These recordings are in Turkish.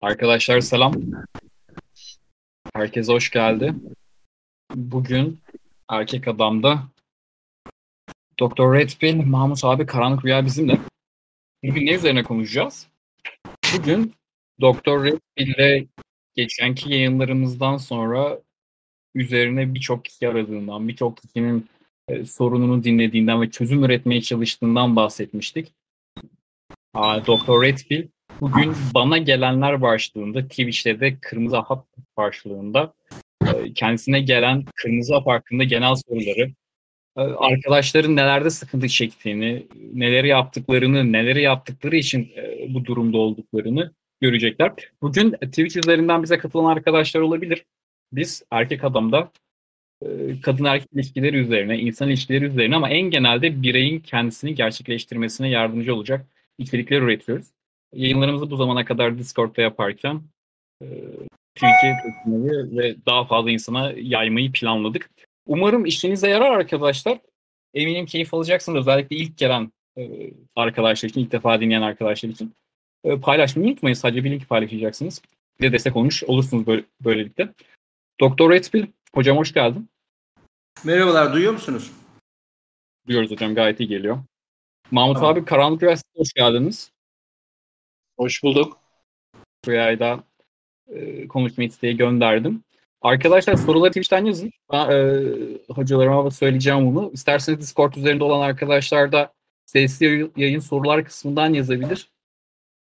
Arkadaşlar selam. Herkese hoş geldi. Bugün Erkek Adam'da Doktor Red Pill, Mahmut abi Karanlık Rüya bizimle. Bugün ne üzerine konuşacağız? Bugün Doktor Red Pill'le geçenki yayınlarımızdan sonra üzerine birçok kişi aradığından, birçok kişinin e, sorununu dinlediğinden ve çözüm üretmeye çalıştığından bahsetmiştik. Doktor Red Pill bugün bana gelenler başlığında Twitch'te de Kırmızı Hap başlığında e, kendisine gelen Kırmızı Hap hakkında genel soruları e, arkadaşların nelerde sıkıntı çektiğini, neleri yaptıklarını, neleri yaptıkları için e, bu durumda olduklarını görecekler. Bugün Twitch üzerinden bize katılan arkadaşlar olabilir. Biz erkek adamda kadın erkek ilişkileri üzerine, insan ilişkileri üzerine ama en genelde bireyin kendisini gerçekleştirmesine yardımcı olacak içerikler üretiyoruz. Yayınlarımızı bu zamana kadar Discord'da yaparken e, Türkiye ve daha fazla insana yaymayı planladık. Umarım işinize yarar arkadaşlar. Eminim keyif alacaksınız. Özellikle ilk gelen e, arkadaşlar için, ilk defa dinleyen arkadaşlar için. E, paylaşmayı unutmayın. Sadece bir link paylaşacaksınız. Bir de destek olmuş olursunuz böyle, böylelikle. Doktor Redspill, hocam hoş geldin. Merhabalar, duyuyor musunuz? Duyuyoruz hocam, gayet iyi geliyor. Mahmut tamam. abi Karanlık Üniversitesi'ne hoş geldiniz. Hoş bulduk. Rüya'yı da e, konuşma isteği gönderdim. Arkadaşlar soruları Twitch'ten yazın. Ben, e, hocalarıma söyleyeceğim bunu. İsterseniz Discord üzerinde olan arkadaşlar da sesli yayın sorular kısmından yazabilir.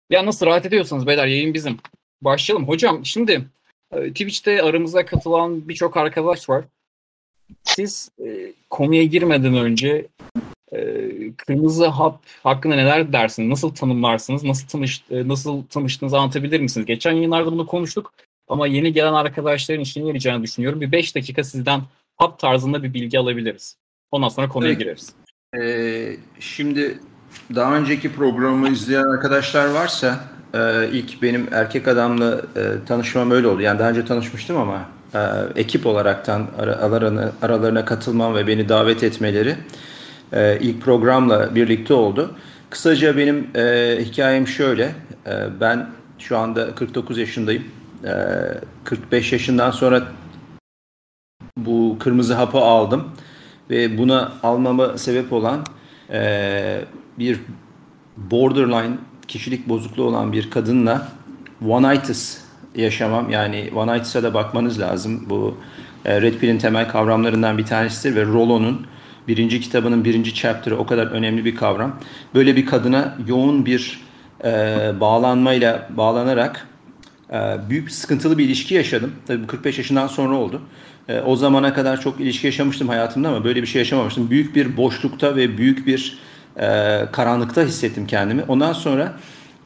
Ya nasıl rahat ediyorsanız beyler yayın bizim. Başlayalım. Hocam şimdi e, Twitch'te aramıza katılan birçok arkadaş var. Siz e, konuya girmeden önce e, kırmızı hap hakkında neler dersiniz? Nasıl tanımlarsınız? Nasıl tanış e, nasıl tanıştığınızı anlatabilir misiniz? Geçen yayınlarda bunu konuştuk ama yeni gelen arkadaşların işine yarayacağını düşünüyorum. Bir 5 dakika sizden hap tarzında bir bilgi alabiliriz. Ondan sonra konuya evet. gireriz. Ee, şimdi daha önceki programı izleyen arkadaşlar varsa e, ilk benim erkek adamla e, tanışmam öyle oldu. Yani daha önce tanışmıştım ama e, ekip olaraktan aralarına, aralarına katılmam ve beni davet etmeleri e, ilk programla birlikte oldu. Kısaca benim e, hikayem şöyle. E, ben şu anda 49 yaşındayım. E, 45 yaşından sonra bu kırmızı hapı aldım ve buna almama sebep olan e, bir borderline kişilik bozukluğu olan bir kadınla one-itis yaşamam yani one-itis'e de bakmanız lazım. Bu e, Red Pill'in temel kavramlarından bir tanesidir ve Rollo'nun birinci kitabının birinci chapter'ı o kadar önemli bir kavram. Böyle bir kadına yoğun bir e, bağlanmayla bağlanarak e, büyük sıkıntılı bir ilişki yaşadım. Tabii bu 45 yaşından sonra oldu. E, o zamana kadar çok ilişki yaşamıştım hayatımda ama böyle bir şey yaşamamıştım. Büyük bir boşlukta ve büyük bir e, karanlıkta hissettim kendimi. Ondan sonra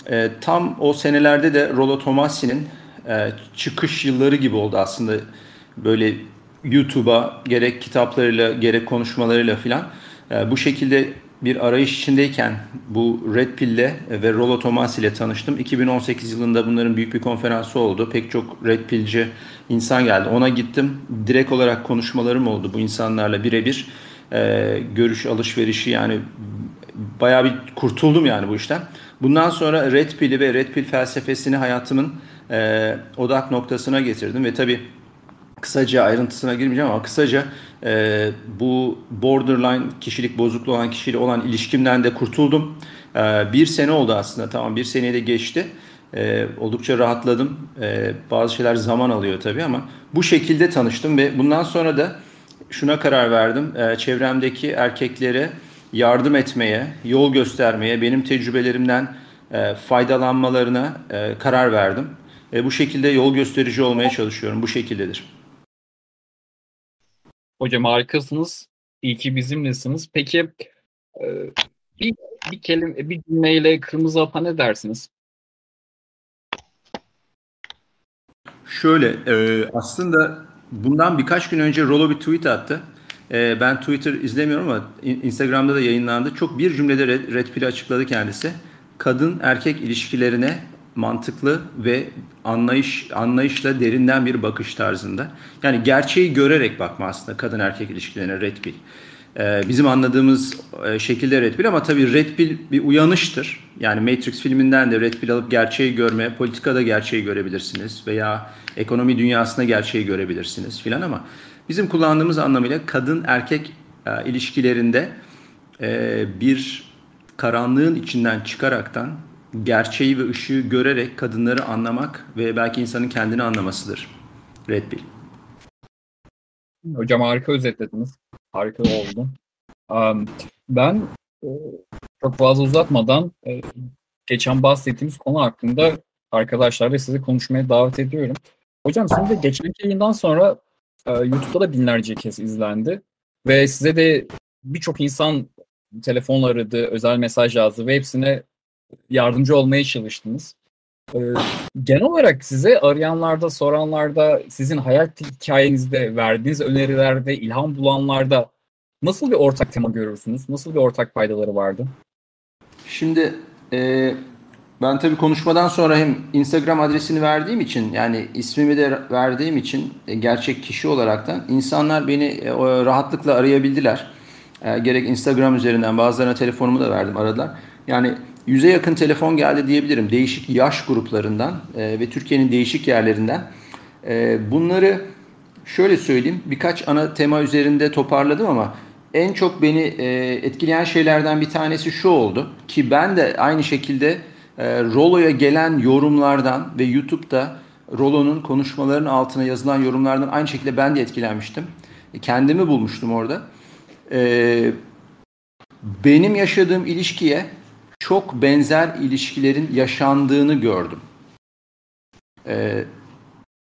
e, tam o senelerde de Rollo Tomassi'nin e, çıkış yılları gibi oldu aslında. Böyle YouTube'a gerek kitaplarıyla gerek konuşmalarıyla filan e, bu şekilde bir arayış içindeyken bu Red Pill'le ve Rollo Thomas ile tanıştım. 2018 yılında bunların büyük bir konferansı oldu. Pek çok Red Pill'ci insan geldi. Ona gittim. Direkt olarak konuşmalarım oldu bu insanlarla birebir. E, görüş alışverişi yani bayağı bir kurtuldum yani bu işten. Bundan sonra Red Pill'i ve Red Pill felsefesini hayatımın e, odak noktasına getirdim ve tabii kısaca ayrıntısına girmeyeceğim ama kısaca e, bu borderline kişilik bozukluğu olan kişiyle olan ilişkimden de kurtuldum. E, bir sene oldu aslında tamam bir seneyi de geçti. E, oldukça rahatladım. E, bazı şeyler zaman alıyor tabii ama bu şekilde tanıştım ve bundan sonra da şuna karar verdim. E, çevremdeki erkeklere yardım etmeye, yol göstermeye, benim tecrübelerimden e, faydalanmalarına e, karar verdim. E, bu şekilde yol gösterici olmaya çalışıyorum. Bu şekildedir. Hocam harikasınız. İyi ki bizimlesiniz. Peki e, bir, bir kelime, bir cümleyle kırmızı hapa ne dersiniz? Şöyle e, aslında bundan birkaç gün önce Rolo bir tweet attı. E, ben Twitter izlemiyorum ama Instagram'da da yayınlandı. Çok bir cümlede Red, Red Pill'i açıkladı kendisi. Kadın erkek ilişkilerine mantıklı ve anlayış anlayışla derinden bir bakış tarzında. Yani gerçeği görerek bakma aslında kadın erkek ilişkilerine Red Pill. E, bizim anladığımız e, şekilde Red Pill ama tabii Red Pill bir uyanıştır. Yani Matrix filminden de Red Pill alıp gerçeği görme, politikada gerçeği görebilirsiniz veya ekonomi dünyasında gerçeği görebilirsiniz filan ama bizim kullandığımız anlamıyla kadın erkek e, ilişkilerinde e, bir karanlığın içinden çıkaraktan gerçeği ve ışığı görerek kadınları anlamak ve belki insanın kendini anlamasıdır Red Pill. Hocam harika özetlediniz. Harika oldu. Ben e, çok fazla uzatmadan e, geçen bahsettiğimiz konu hakkında arkadaşlar ve sizi konuşmaya davet ediyorum. Hocam şimdi geçen yayından sonra e, YouTube'da da binlerce kez izlendi ve size de birçok insan telefonla aradı, özel mesaj yazdı ve hepsine yardımcı olmaya çalıştınız. Ee, genel olarak size arayanlarda, soranlarda, sizin hayat hikayenizde verdiğiniz önerilerde, ilham bulanlarda nasıl bir ortak tema görürsünüz? Nasıl bir ortak faydaları vardı? Şimdi e, ben tabii konuşmadan sonra hem Instagram adresini verdiğim için yani ismimi de verdiğim için e, gerçek kişi olaraktan insanlar beni e, rahatlıkla arayabildiler. E, gerek Instagram üzerinden bazılarına telefonumu da verdim aradılar. Yani yüze yakın telefon geldi diyebilirim. Değişik yaş gruplarından e, ve Türkiye'nin değişik yerlerinden. E, bunları şöyle söyleyeyim birkaç ana tema üzerinde toparladım ama en çok beni e, etkileyen şeylerden bir tanesi şu oldu ki ben de aynı şekilde e, Rolo'ya gelen yorumlardan ve YouTube'da Rolo'nun konuşmalarının altına yazılan yorumlardan aynı şekilde ben de etkilenmiştim. E, kendimi bulmuştum orada. E, benim yaşadığım ilişkiye çok benzer ilişkilerin yaşandığını gördüm. E,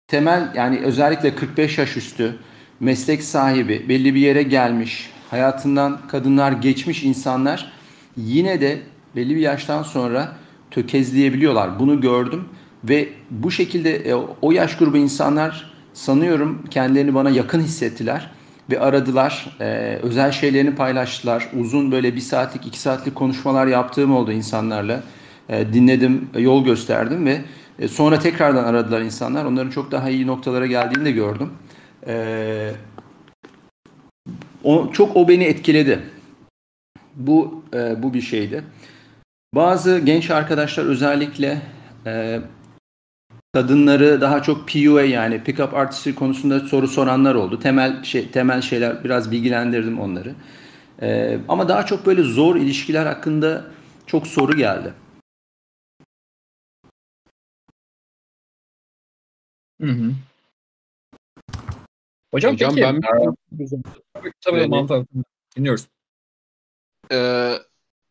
temel yani özellikle 45 yaş üstü meslek sahibi, belli bir yere gelmiş, hayatından kadınlar geçmiş insanlar yine de belli bir yaştan sonra tökezleyebiliyorlar. Bunu gördüm ve bu şekilde e, o yaş grubu insanlar sanıyorum kendilerini bana yakın hissettiler ve aradılar. E, özel şeylerini paylaştılar. Uzun böyle bir saatlik, iki saatlik konuşmalar yaptığım oldu insanlarla. E, dinledim, yol gösterdim ve e, sonra tekrardan aradılar insanlar. Onların çok daha iyi noktalara geldiğini de gördüm. E, o, çok o beni etkiledi. Bu e, bu bir şeydi. Bazı genç arkadaşlar özellikle e, kadınları daha çok PUA yani pick-up artistry konusunda soru soranlar oldu. Temel şey, temel şeyler biraz bilgilendirdim onları. Ee, ama daha çok böyle zor ilişkiler hakkında çok soru geldi. Hı hı. Hocam, Hocam peki, ben tabii, tabii, tabii, dinliyoruz. Ee,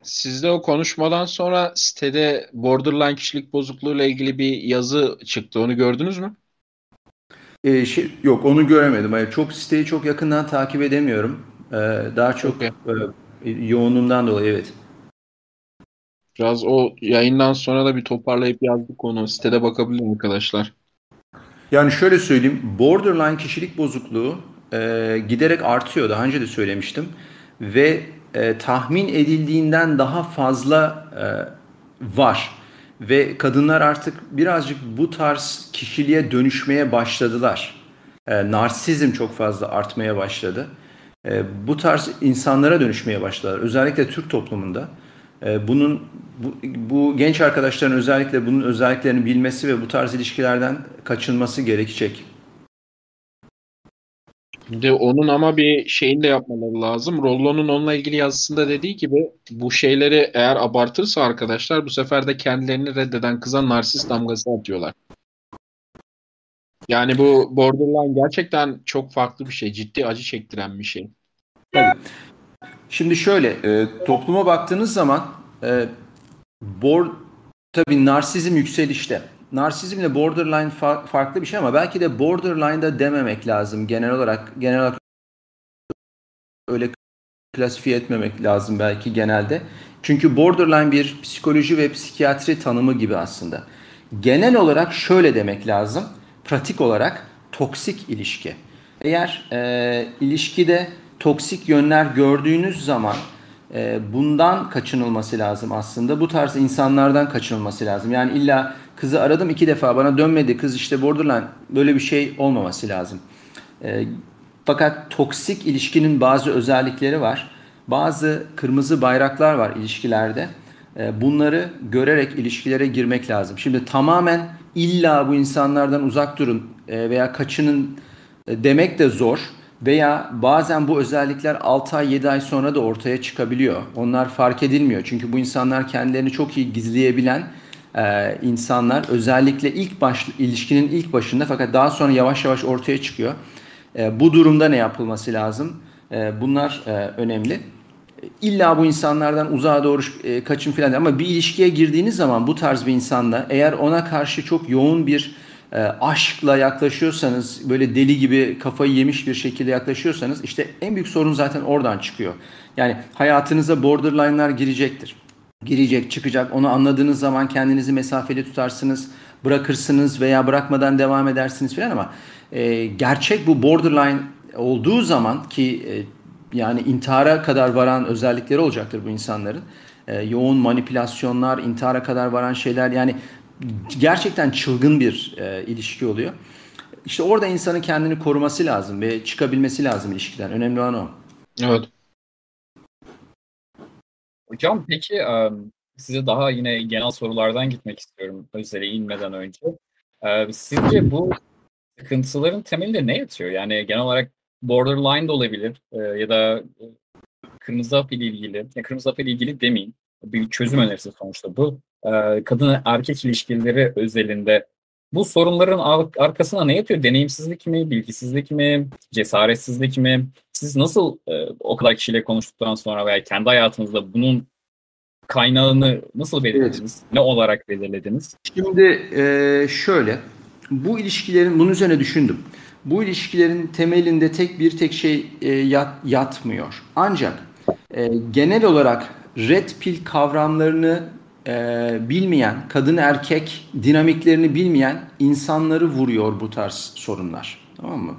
sizde o konuşmadan sonra sitede borderline kişilik bozukluğuyla ilgili bir yazı çıktı. Onu gördünüz mü? Ee, şey, yok onu göremedim. Hayır, çok siteyi çok yakından takip edemiyorum. Ee, daha çok Okey. e, yoğunluğumdan dolayı evet. Biraz o yayından sonra da bir toparlayıp yazdık onu. Sitede bakabilir arkadaşlar. Yani şöyle söyleyeyim, borderline kişilik bozukluğu e, giderek artıyor. Daha önce de söylemiştim. Ve e, tahmin edildiğinden daha fazla e, var. Ve kadınlar artık birazcık bu tarz kişiliğe dönüşmeye başladılar. E, narsizm çok fazla artmaya başladı. E, bu tarz insanlara dönüşmeye başladılar. Özellikle Türk toplumunda. E, bunun bu, bu genç arkadaşların özellikle bunun özelliklerini bilmesi ve bu tarz ilişkilerden kaçınması gerekecek. Şimdi onun ama bir şeyini de yapmaları lazım. Rollo'nun onunla ilgili yazısında dediği gibi bu şeyleri eğer abartırsa arkadaşlar bu sefer de kendilerini reddeden kıza narsist damgası atıyorlar. Yani bu borderline gerçekten çok farklı bir şey. Ciddi acı çektiren bir şey. Tabii. Şimdi şöyle, e, topluma baktığınız zaman e, bor, tabii narsizm yükselişte. Narsizmle borderline fa- farklı bir şey ama belki de borderline'da dememek lazım genel olarak. Genel olarak öyle klasifiye etmemek lazım belki genelde. Çünkü borderline bir psikoloji ve psikiyatri tanımı gibi aslında. Genel olarak şöyle demek lazım. Pratik olarak toksik ilişki. Eğer e, ilişkide toksik yönler gördüğünüz zaman e, bundan kaçınılması lazım aslında. Bu tarz insanlardan kaçınılması lazım. Yani illa kızı aradım iki defa bana dönmedi. Kız işte borderline böyle bir şey olmaması lazım. E, Fakat toksik ilişkinin bazı özellikleri var. Bazı kırmızı bayraklar var ilişkilerde. E, bunları görerek ilişkilere girmek lazım. Şimdi tamamen illa bu insanlardan uzak durun e, veya kaçının e, demek de zor. Veya bazen bu özellikler 6 ay 7 ay sonra da ortaya çıkabiliyor. Onlar fark edilmiyor. Çünkü bu insanlar kendilerini çok iyi gizleyebilen e, insanlar. Özellikle ilk baş, ilişkinin ilk başında fakat daha sonra yavaş yavaş ortaya çıkıyor. E, bu durumda ne yapılması lazım? E, bunlar e, önemli. İlla bu insanlardan uzağa doğru e, kaçın filan ama bir ilişkiye girdiğiniz zaman bu tarz bir insanla eğer ona karşı çok yoğun bir e, aşkla yaklaşıyorsanız böyle deli gibi kafayı yemiş bir şekilde yaklaşıyorsanız işte en büyük sorun zaten oradan çıkıyor. Yani hayatınıza borderline'lar girecektir. Girecek, çıkacak. Onu anladığınız zaman kendinizi mesafeli tutarsınız, bırakırsınız veya bırakmadan devam edersiniz filan ama e, gerçek bu borderline olduğu zaman ki e, yani intihara kadar varan özellikleri olacaktır bu insanların. E, yoğun manipülasyonlar, intihara kadar varan şeyler yani gerçekten çılgın bir e, ilişki oluyor. İşte orada insanın kendini koruması lazım ve çıkabilmesi lazım ilişkiden. Önemli olan o. Evet. Hocam peki size daha yine genel sorulardan gitmek istiyorum özele inmeden önce. Sizce bu sıkıntıların temelinde ne yatıyor? Yani genel olarak borderline de olabilir ya da kırmızı hap ile ilgili, ya kırmızı hap ile ilgili demeyeyim. Bir çözüm önerisi sonuçta bu. Kadın erkek ilişkileri özelinde bu sorunların arkasına ne yatıyor? Deneyimsizlik mi, bilgisizlik mi, cesaretsizlik mi? Siz nasıl o kadar kişiyle konuştuktan sonra veya kendi hayatınızda bunun kaynağını nasıl belirlediniz? Evet. Ne olarak belirlediniz? Şimdi e, şöyle, bu ilişkilerin, bunun üzerine düşündüm. Bu ilişkilerin temelinde tek bir tek şey e, yat, yatmıyor. Ancak e, genel olarak red pill kavramlarını e, bilmeyen, kadın erkek dinamiklerini bilmeyen insanları vuruyor bu tarz sorunlar. Tamam mı?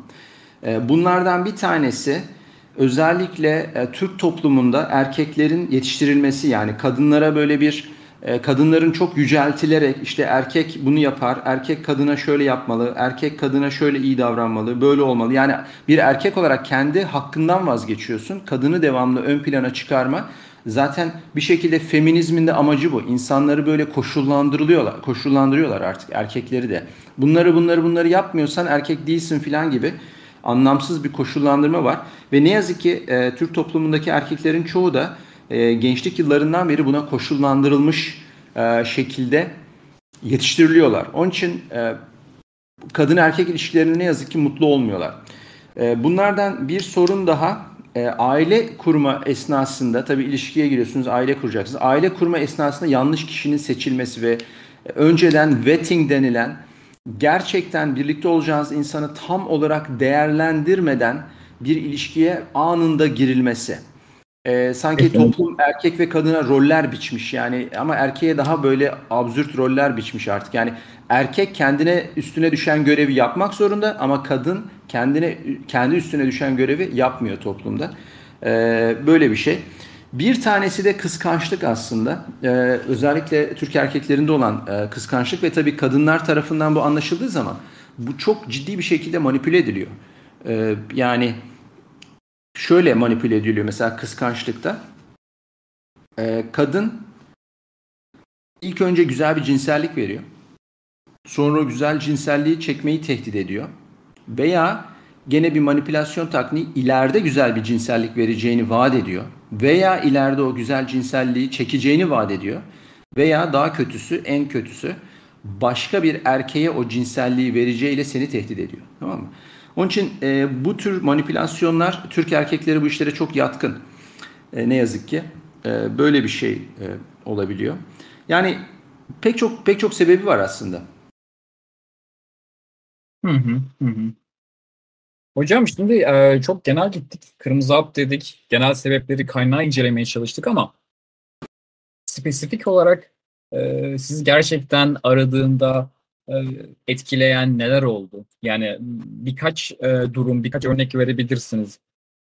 E, bunlardan bir tanesi özellikle e, Türk toplumunda erkeklerin yetiştirilmesi yani kadınlara böyle bir e, kadınların çok yüceltilerek işte erkek bunu yapar, erkek kadına şöyle yapmalı, erkek kadına şöyle iyi davranmalı, böyle olmalı. Yani bir erkek olarak kendi hakkından vazgeçiyorsun. Kadını devamlı ön plana çıkarma. Zaten bir şekilde feminizmin de amacı bu. İnsanları böyle koşullandırılıyorlar, koşullandırıyorlar artık erkekleri de. Bunları bunları bunları yapmıyorsan erkek değilsin filan gibi anlamsız bir koşullandırma var. Ve ne yazık ki e, Türk toplumundaki erkeklerin çoğu da e, gençlik yıllarından beri buna koşullandırılmış e, şekilde yetiştiriliyorlar. Onun için e, kadın erkek ilişkilerinde ne yazık ki mutlu olmuyorlar. E, bunlardan bir sorun daha e, aile kurma esnasında tabi ilişkiye giriyorsunuz aile kuracaksınız. Aile kurma esnasında yanlış kişinin seçilmesi ve önceden vetting denilen gerçekten birlikte olacağınız insanı tam olarak değerlendirmeden bir ilişkiye anında girilmesi. Ee, sanki toplum erkek ve kadına roller biçmiş yani ama erkeğe daha böyle absürt roller biçmiş artık. Yani erkek kendine üstüne düşen görevi yapmak zorunda ama kadın kendine kendi üstüne düşen görevi yapmıyor toplumda. Ee, böyle bir şey. Bir tanesi de kıskançlık aslında. Ee, özellikle Türk erkeklerinde olan e, kıskançlık ve tabii kadınlar tarafından bu anlaşıldığı zaman bu çok ciddi bir şekilde manipüle ediliyor. Ee, yani şöyle manipüle ediliyor mesela kıskançlıkta. Ee, kadın ilk önce güzel bir cinsellik veriyor. Sonra o güzel cinselliği çekmeyi tehdit ediyor. Veya gene bir manipülasyon takniği ileride güzel bir cinsellik vereceğini vaat ediyor. Veya ileride o güzel cinselliği çekeceğini vaat ediyor. Veya daha kötüsü, en kötüsü başka bir erkeğe o cinselliği vereceğiyle seni tehdit ediyor. Tamam mı? Onun için e, bu tür manipülasyonlar Türk erkekleri bu işlere çok yatkın. E, ne yazık ki e, böyle bir şey e, olabiliyor. Yani pek çok pek çok sebebi var aslında. Hı hı, hı. Hocam şimdi e, çok genel gittik. Kırmızı hap dedik. Genel sebepleri kaynağı incelemeye çalıştık ama spesifik olarak e, siz gerçekten aradığında etkileyen neler oldu? Yani birkaç e, durum, birkaç örnek verebilirsiniz.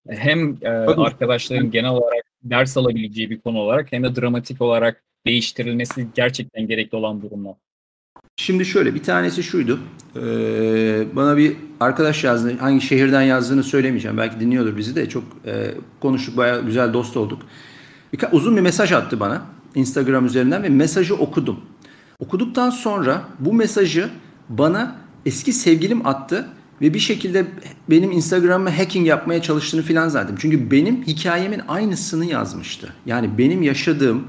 Hem e, arkadaşların genel olarak ders alabileceği bir konu olarak hem de dramatik olarak değiştirilmesi gerçekten gerekli olan durumlar. Şimdi şöyle bir tanesi şuydu. Ee, bana bir arkadaş yazdı. Hangi şehirden yazdığını söylemeyeceğim. Belki dinliyordur bizi de. Çok e, konuştuk. Bayağı güzel dost olduk. Uzun bir mesaj attı bana. Instagram üzerinden ve mesajı okudum. Okuduktan sonra bu mesajı bana eski sevgilim attı ve bir şekilde benim Instagram'ı hacking yapmaya çalıştığını filan zannettim. Çünkü benim hikayemin aynısını yazmıştı. Yani benim yaşadığım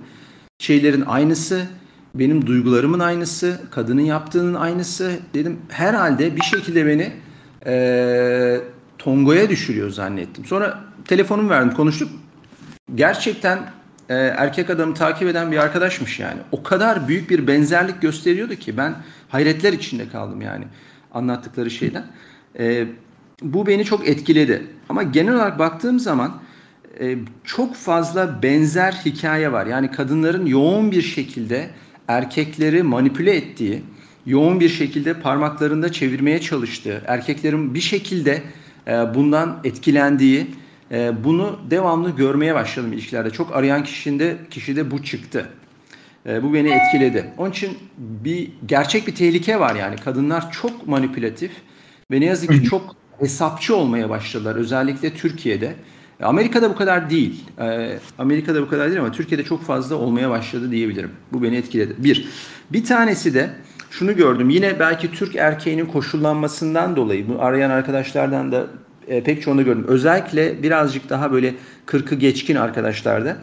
şeylerin aynısı, benim duygularımın aynısı, kadının yaptığının aynısı. Dedim herhalde bir şekilde beni e, Tongo'ya düşürüyor zannettim. Sonra telefonumu verdim konuştuk. Gerçekten e, erkek adamı takip eden bir arkadaşmış yani. O kadar büyük bir benzerlik gösteriyordu ki ben hayretler içinde kaldım yani anlattıkları şeyden. E, bu beni çok etkiledi. Ama genel olarak baktığım zaman e, çok fazla benzer hikaye var. Yani kadınların yoğun bir şekilde erkekleri manipüle ettiği, yoğun bir şekilde parmaklarında çevirmeye çalıştığı, erkeklerin bir şekilde e, bundan etkilendiği, e, bunu devamlı görmeye başladım ilişkilerde. Çok arayan kişinde kişide bu çıktı. E, bu beni etkiledi. Onun için bir gerçek bir tehlike var yani. Kadınlar çok manipülatif ve ne yazık ki çok hesapçı olmaya başladılar. Özellikle Türkiye'de. Amerika'da bu kadar değil. Amerika'da bu kadar değil ama Türkiye'de çok fazla olmaya başladı diyebilirim. Bu beni etkiledi. Bir. Bir tanesi de şunu gördüm. Yine belki Türk erkeğinin koşullanmasından dolayı bu arayan arkadaşlardan da e, pek çoğunu gördüm. Özellikle birazcık daha böyle kırkı geçkin arkadaşlarda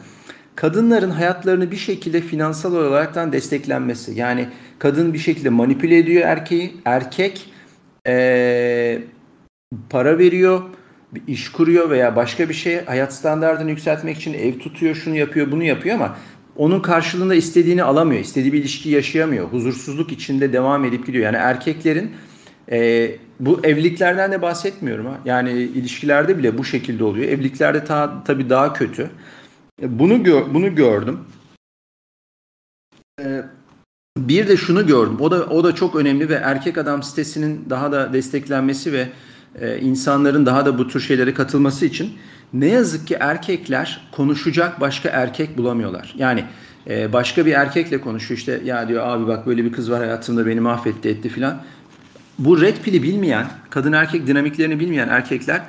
kadınların hayatlarını bir şekilde finansal olaraktan desteklenmesi. Yani kadın bir şekilde manipüle ediyor erkeği. Erkek ee, para veriyor, bir iş kuruyor veya başka bir şey hayat standartını yükseltmek için ev tutuyor, şunu yapıyor, bunu yapıyor ama onun karşılığında istediğini alamıyor. istediği bir ilişki yaşayamıyor. Huzursuzluk içinde devam edip gidiyor. Yani erkeklerin e, bu evliliklerden de bahsetmiyorum. Ha. Yani ilişkilerde bile bu şekilde oluyor. Evliliklerde ta, tabii daha kötü. E, bunu gör, bunu gördüm. E, bir de şunu gördüm. O da o da çok önemli ve erkek adam sitesinin daha da desteklenmesi ve e, insanların daha da bu tür şeylere katılması için ne yazık ki erkekler konuşacak başka erkek bulamıyorlar. Yani e, başka bir erkekle konuşuyor işte ya diyor abi bak böyle bir kız var hayatımda beni mahvetti etti filan. Bu red pili bilmeyen, kadın erkek dinamiklerini bilmeyen erkekler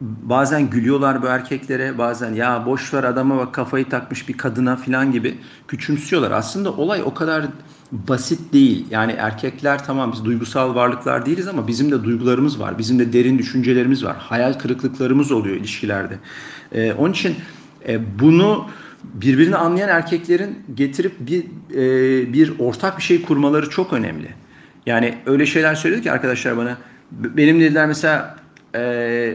bazen gülüyorlar bu erkeklere, bazen ya boş ver adama bak kafayı takmış bir kadına filan gibi küçümsüyorlar. Aslında olay o kadar basit değil. Yani erkekler tamam biz duygusal varlıklar değiliz ama bizim de duygularımız var. Bizim de derin düşüncelerimiz var. Hayal kırıklıklarımız oluyor ilişkilerde. Ee, onun için e, bunu birbirini anlayan erkeklerin getirip bir e, bir ortak bir şey kurmaları çok önemli. Yani öyle şeyler söyledi ki arkadaşlar bana. Benim dediler mesela e,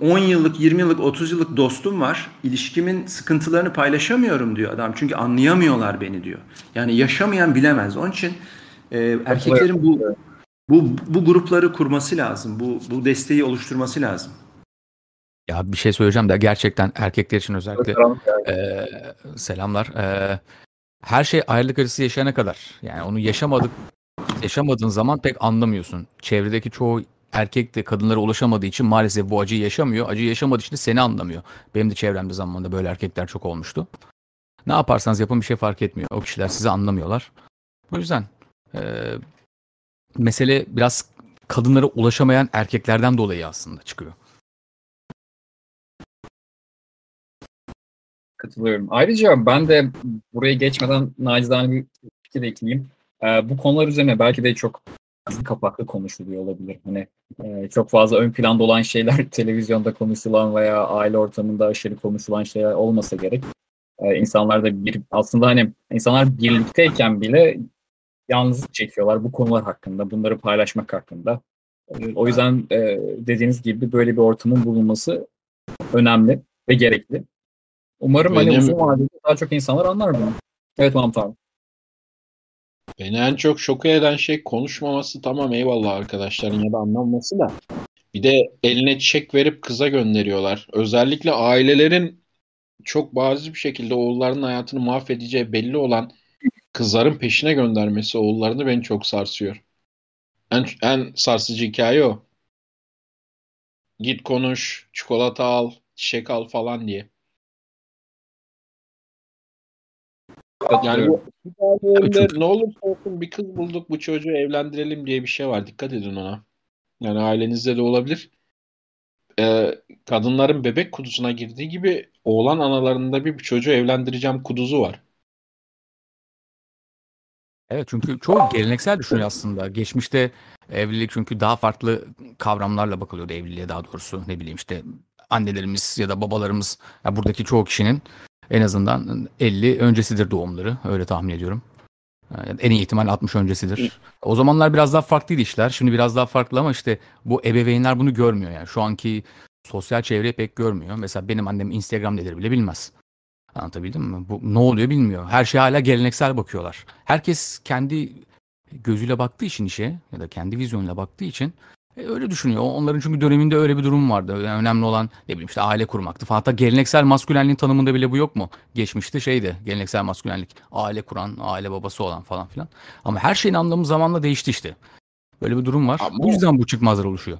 10 yıllık, 20 yıllık, 30 yıllık dostum var. İlişkimin sıkıntılarını paylaşamıyorum diyor adam. Çünkü anlayamıyorlar beni diyor. Yani yaşamayan bilemez. Onun için e, erkeklerin bu bu bu grupları kurması lazım. Bu bu desteği oluşturması lazım. Ya bir şey söyleyeceğim de gerçekten erkekler için özellikle e, selamlar. E, her şey ayrılık acısı yaşayana kadar. Yani onu yaşamadık yaşamadığın zaman pek anlamıyorsun. Çevredeki çoğu erkek de kadınlara ulaşamadığı için maalesef bu acıyı yaşamıyor. Acıyı yaşamadığı için de seni anlamıyor. Benim de çevremde zamanında böyle erkekler çok olmuştu. Ne yaparsanız yapın bir şey fark etmiyor. O kişiler sizi anlamıyorlar. O yüzden e, mesele biraz kadınlara ulaşamayan erkeklerden dolayı aslında çıkıyor. Katılıyorum. Ayrıca ben de buraya geçmeden nacizane bir fikir ekleyeyim. Ee, bu konular üzerine belki de çok kapaklı konuşuluyor olabilir. Hani e, çok fazla ön planda olan şeyler televizyonda konuşulan veya aile ortamında aşırı konuşulan şeyler olmasa gerek. E, insanlar da bir aslında hani insanlar birlikteyken bile yalnızlık çekiyorlar bu konular hakkında, bunları paylaşmak hakkında. E, o yüzden e, dediğiniz gibi böyle bir ortamın bulunması önemli ve gerekli. Umarım Benim... hani uzun vadede daha çok insanlar anlar bunu. Evet Mahmut abi. Beni en çok şok eden şey konuşmaması tamam eyvallah arkadaşların ya da anlamaması da. Bir de eline çiçek verip kıza gönderiyorlar. Özellikle ailelerin çok bariz bir şekilde oğullarının hayatını mahvedeceği belli olan kızların peşine göndermesi oğullarını beni çok sarsıyor. En, en sarsıcı hikaye o. Git konuş, çikolata al, çiçek al falan diye. Yani bu ne olursa olsun bir kız bulduk bu çocuğu evlendirelim diye bir şey var. Dikkat edin ona. Yani ailenizde de olabilir. Ee, kadınların bebek kudusuna girdiği gibi oğlan analarında bir çocuğu evlendireceğim kuduzu var. Evet çünkü çoğu geleneksel düşünüyor aslında. Geçmişte evlilik çünkü daha farklı kavramlarla bakılıyordu evliliğe daha doğrusu. Ne bileyim işte annelerimiz ya da babalarımız ya buradaki çoğu kişinin en azından 50 öncesidir doğumları öyle tahmin ediyorum. Yani en iyi ihtimal 60 öncesidir. O zamanlar biraz daha farklıydı işler. Şimdi biraz daha farklı ama işte bu ebeveynler bunu görmüyor yani. Şu anki sosyal çevre pek görmüyor. Mesela benim annem Instagram nedir bile bilmez. Anlatabildim mi? Bu ne oluyor bilmiyor. Her şey hala geleneksel bakıyorlar. Herkes kendi gözüyle baktığı için işe ya da kendi vizyonuyla baktığı için e, öyle düşünüyor. Onların çünkü döneminde öyle bir durum vardı. Yani önemli olan ne bileyim işte aile kurmaktı. Hatta geleneksel maskülenliğin tanımında bile bu yok mu? Geçmişte şeydi geleneksel maskülenlik. Aile kuran, aile babası olan falan filan. Ama her şeyin anlamı zamanla değişti işte. Böyle bir durum var. Ama- Bu yüzden bu çıkmazlar oluşuyor.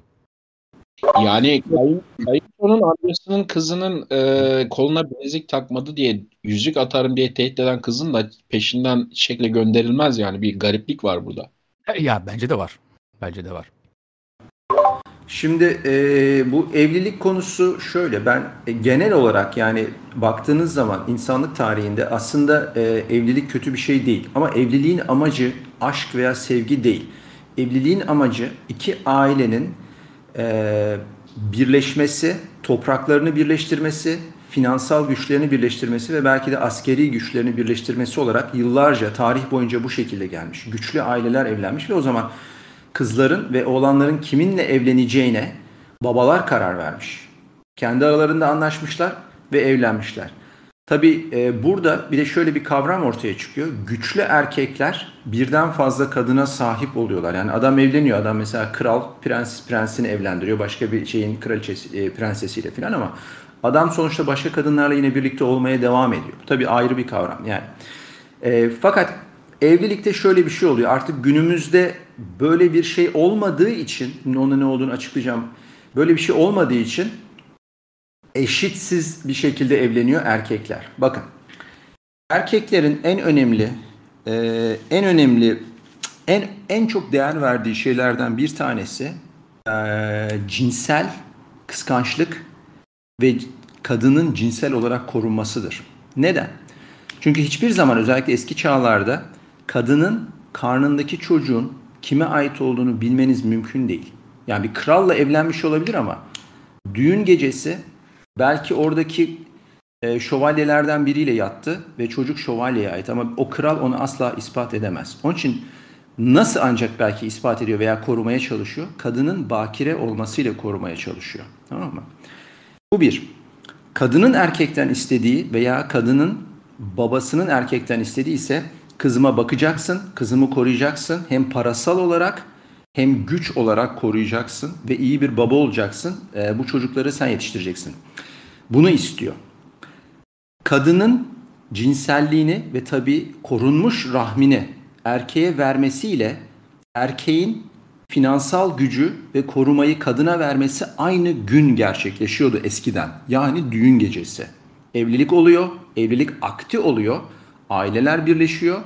Yani kayın, kayınçonun amcasının kızının e, koluna bilezik takmadı diye yüzük atarım diye tehdit eden kızın da peşinden şekle gönderilmez yani bir gariplik var burada. E, Ya bence de var. Bence de var. Şimdi e, bu evlilik konusu şöyle ben e, genel olarak yani baktığınız zaman insanlık tarihinde aslında e, evlilik kötü bir şey değil ama evliliğin amacı aşk veya sevgi değil. Evliliğin amacı iki ailenin e, birleşmesi, topraklarını birleştirmesi, finansal güçlerini birleştirmesi ve belki de askeri güçlerini birleştirmesi olarak yıllarca tarih boyunca bu şekilde gelmiş. Güçlü aileler evlenmiş ve o zaman kızların ve oğlanların kiminle evleneceğine babalar karar vermiş. Kendi aralarında anlaşmışlar ve evlenmişler. Tabi burada bir de şöyle bir kavram ortaya çıkıyor. Güçlü erkekler birden fazla kadına sahip oluyorlar. Yani adam evleniyor. Adam mesela kral prens prensini evlendiriyor. Başka bir şeyin kraliçesi e, prensesiyle falan ama adam sonuçta başka kadınlarla yine birlikte olmaya devam ediyor. Bu tabii ayrı bir kavram. Yani e, fakat evlilikte şöyle bir şey oluyor. Artık günümüzde böyle bir şey olmadığı için, onun ne olduğunu açıklayacağım. Böyle bir şey olmadığı için eşitsiz bir şekilde evleniyor erkekler. Bakın, erkeklerin en önemli, e, en önemli, en en çok değer verdiği şeylerden bir tanesi e, cinsel kıskançlık ve kadının cinsel olarak korunmasıdır. Neden? Çünkü hiçbir zaman özellikle eski çağlarda kadının karnındaki çocuğun kime ait olduğunu bilmeniz mümkün değil. Yani bir kralla evlenmiş olabilir ama düğün gecesi belki oradaki e, şövalyelerden biriyle yattı ve çocuk şövalyeye ait ama o kral onu asla ispat edemez. Onun için nasıl ancak belki ispat ediyor veya korumaya çalışıyor? Kadının bakire olmasıyla korumaya çalışıyor. Tamam mı? Bu bir. Kadının erkekten istediği veya kadının babasının erkekten istediği ise kızıma bakacaksın, kızımı koruyacaksın. Hem parasal olarak hem güç olarak koruyacaksın ve iyi bir baba olacaksın. E, bu çocukları sen yetiştireceksin. Bunu istiyor. Kadının cinselliğini ve tabii korunmuş rahmini erkeğe vermesiyle erkeğin finansal gücü ve korumayı kadına vermesi aynı gün gerçekleşiyordu eskiden. Yani düğün gecesi. Evlilik oluyor, evlilik akti oluyor, aileler birleşiyor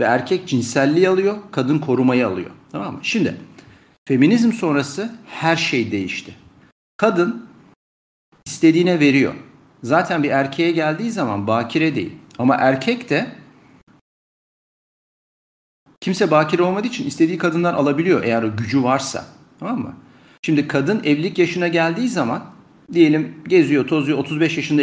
ve erkek cinselliği alıyor, kadın korumayı alıyor. Tamam mı? Şimdi feminizm sonrası her şey değişti. Kadın istediğine veriyor. Zaten bir erkeğe geldiği zaman bakire değil. Ama erkek de kimse bakire olmadığı için istediği kadından alabiliyor eğer o gücü varsa. Tamam mı? Şimdi kadın evlilik yaşına geldiği zaman diyelim geziyor, tozuyor, 35 yaşında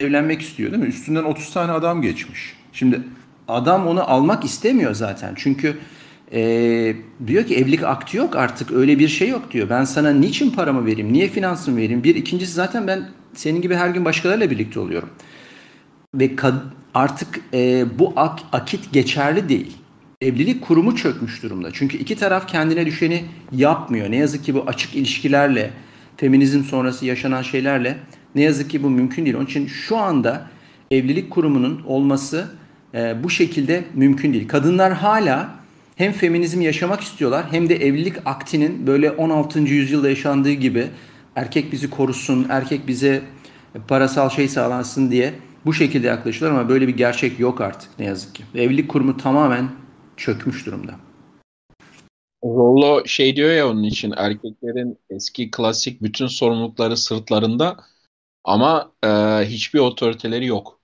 evlenmek istiyor değil mi? Üstünden 30 tane adam geçmiş. Şimdi adam onu almak istemiyor zaten. Çünkü e, diyor ki evlilik akti yok artık öyle bir şey yok diyor. Ben sana niçin paramı vereyim, niye finansımı vereyim? Bir ikincisi zaten ben senin gibi her gün başkalarıyla birlikte oluyorum. Ve artık e, bu ak- akit geçerli değil. Evlilik kurumu çökmüş durumda. Çünkü iki taraf kendine düşeni yapmıyor. Ne yazık ki bu açık ilişkilerle, feminizm sonrası yaşanan şeylerle ne yazık ki bu mümkün değil. Onun için şu anda evlilik kurumunun olması e, bu şekilde mümkün değil. Kadınlar hala hem feminizmi yaşamak istiyorlar hem de evlilik aktinin böyle 16. yüzyılda yaşandığı gibi erkek bizi korusun, erkek bize parasal şey sağlansın diye bu şekilde yaklaşıyorlar ama böyle bir gerçek yok artık ne yazık ki. Evlilik kurumu tamamen çökmüş durumda. Rollo şey diyor ya onun için erkeklerin eski klasik bütün sorumlulukları sırtlarında ama e, hiçbir otoriteleri yok.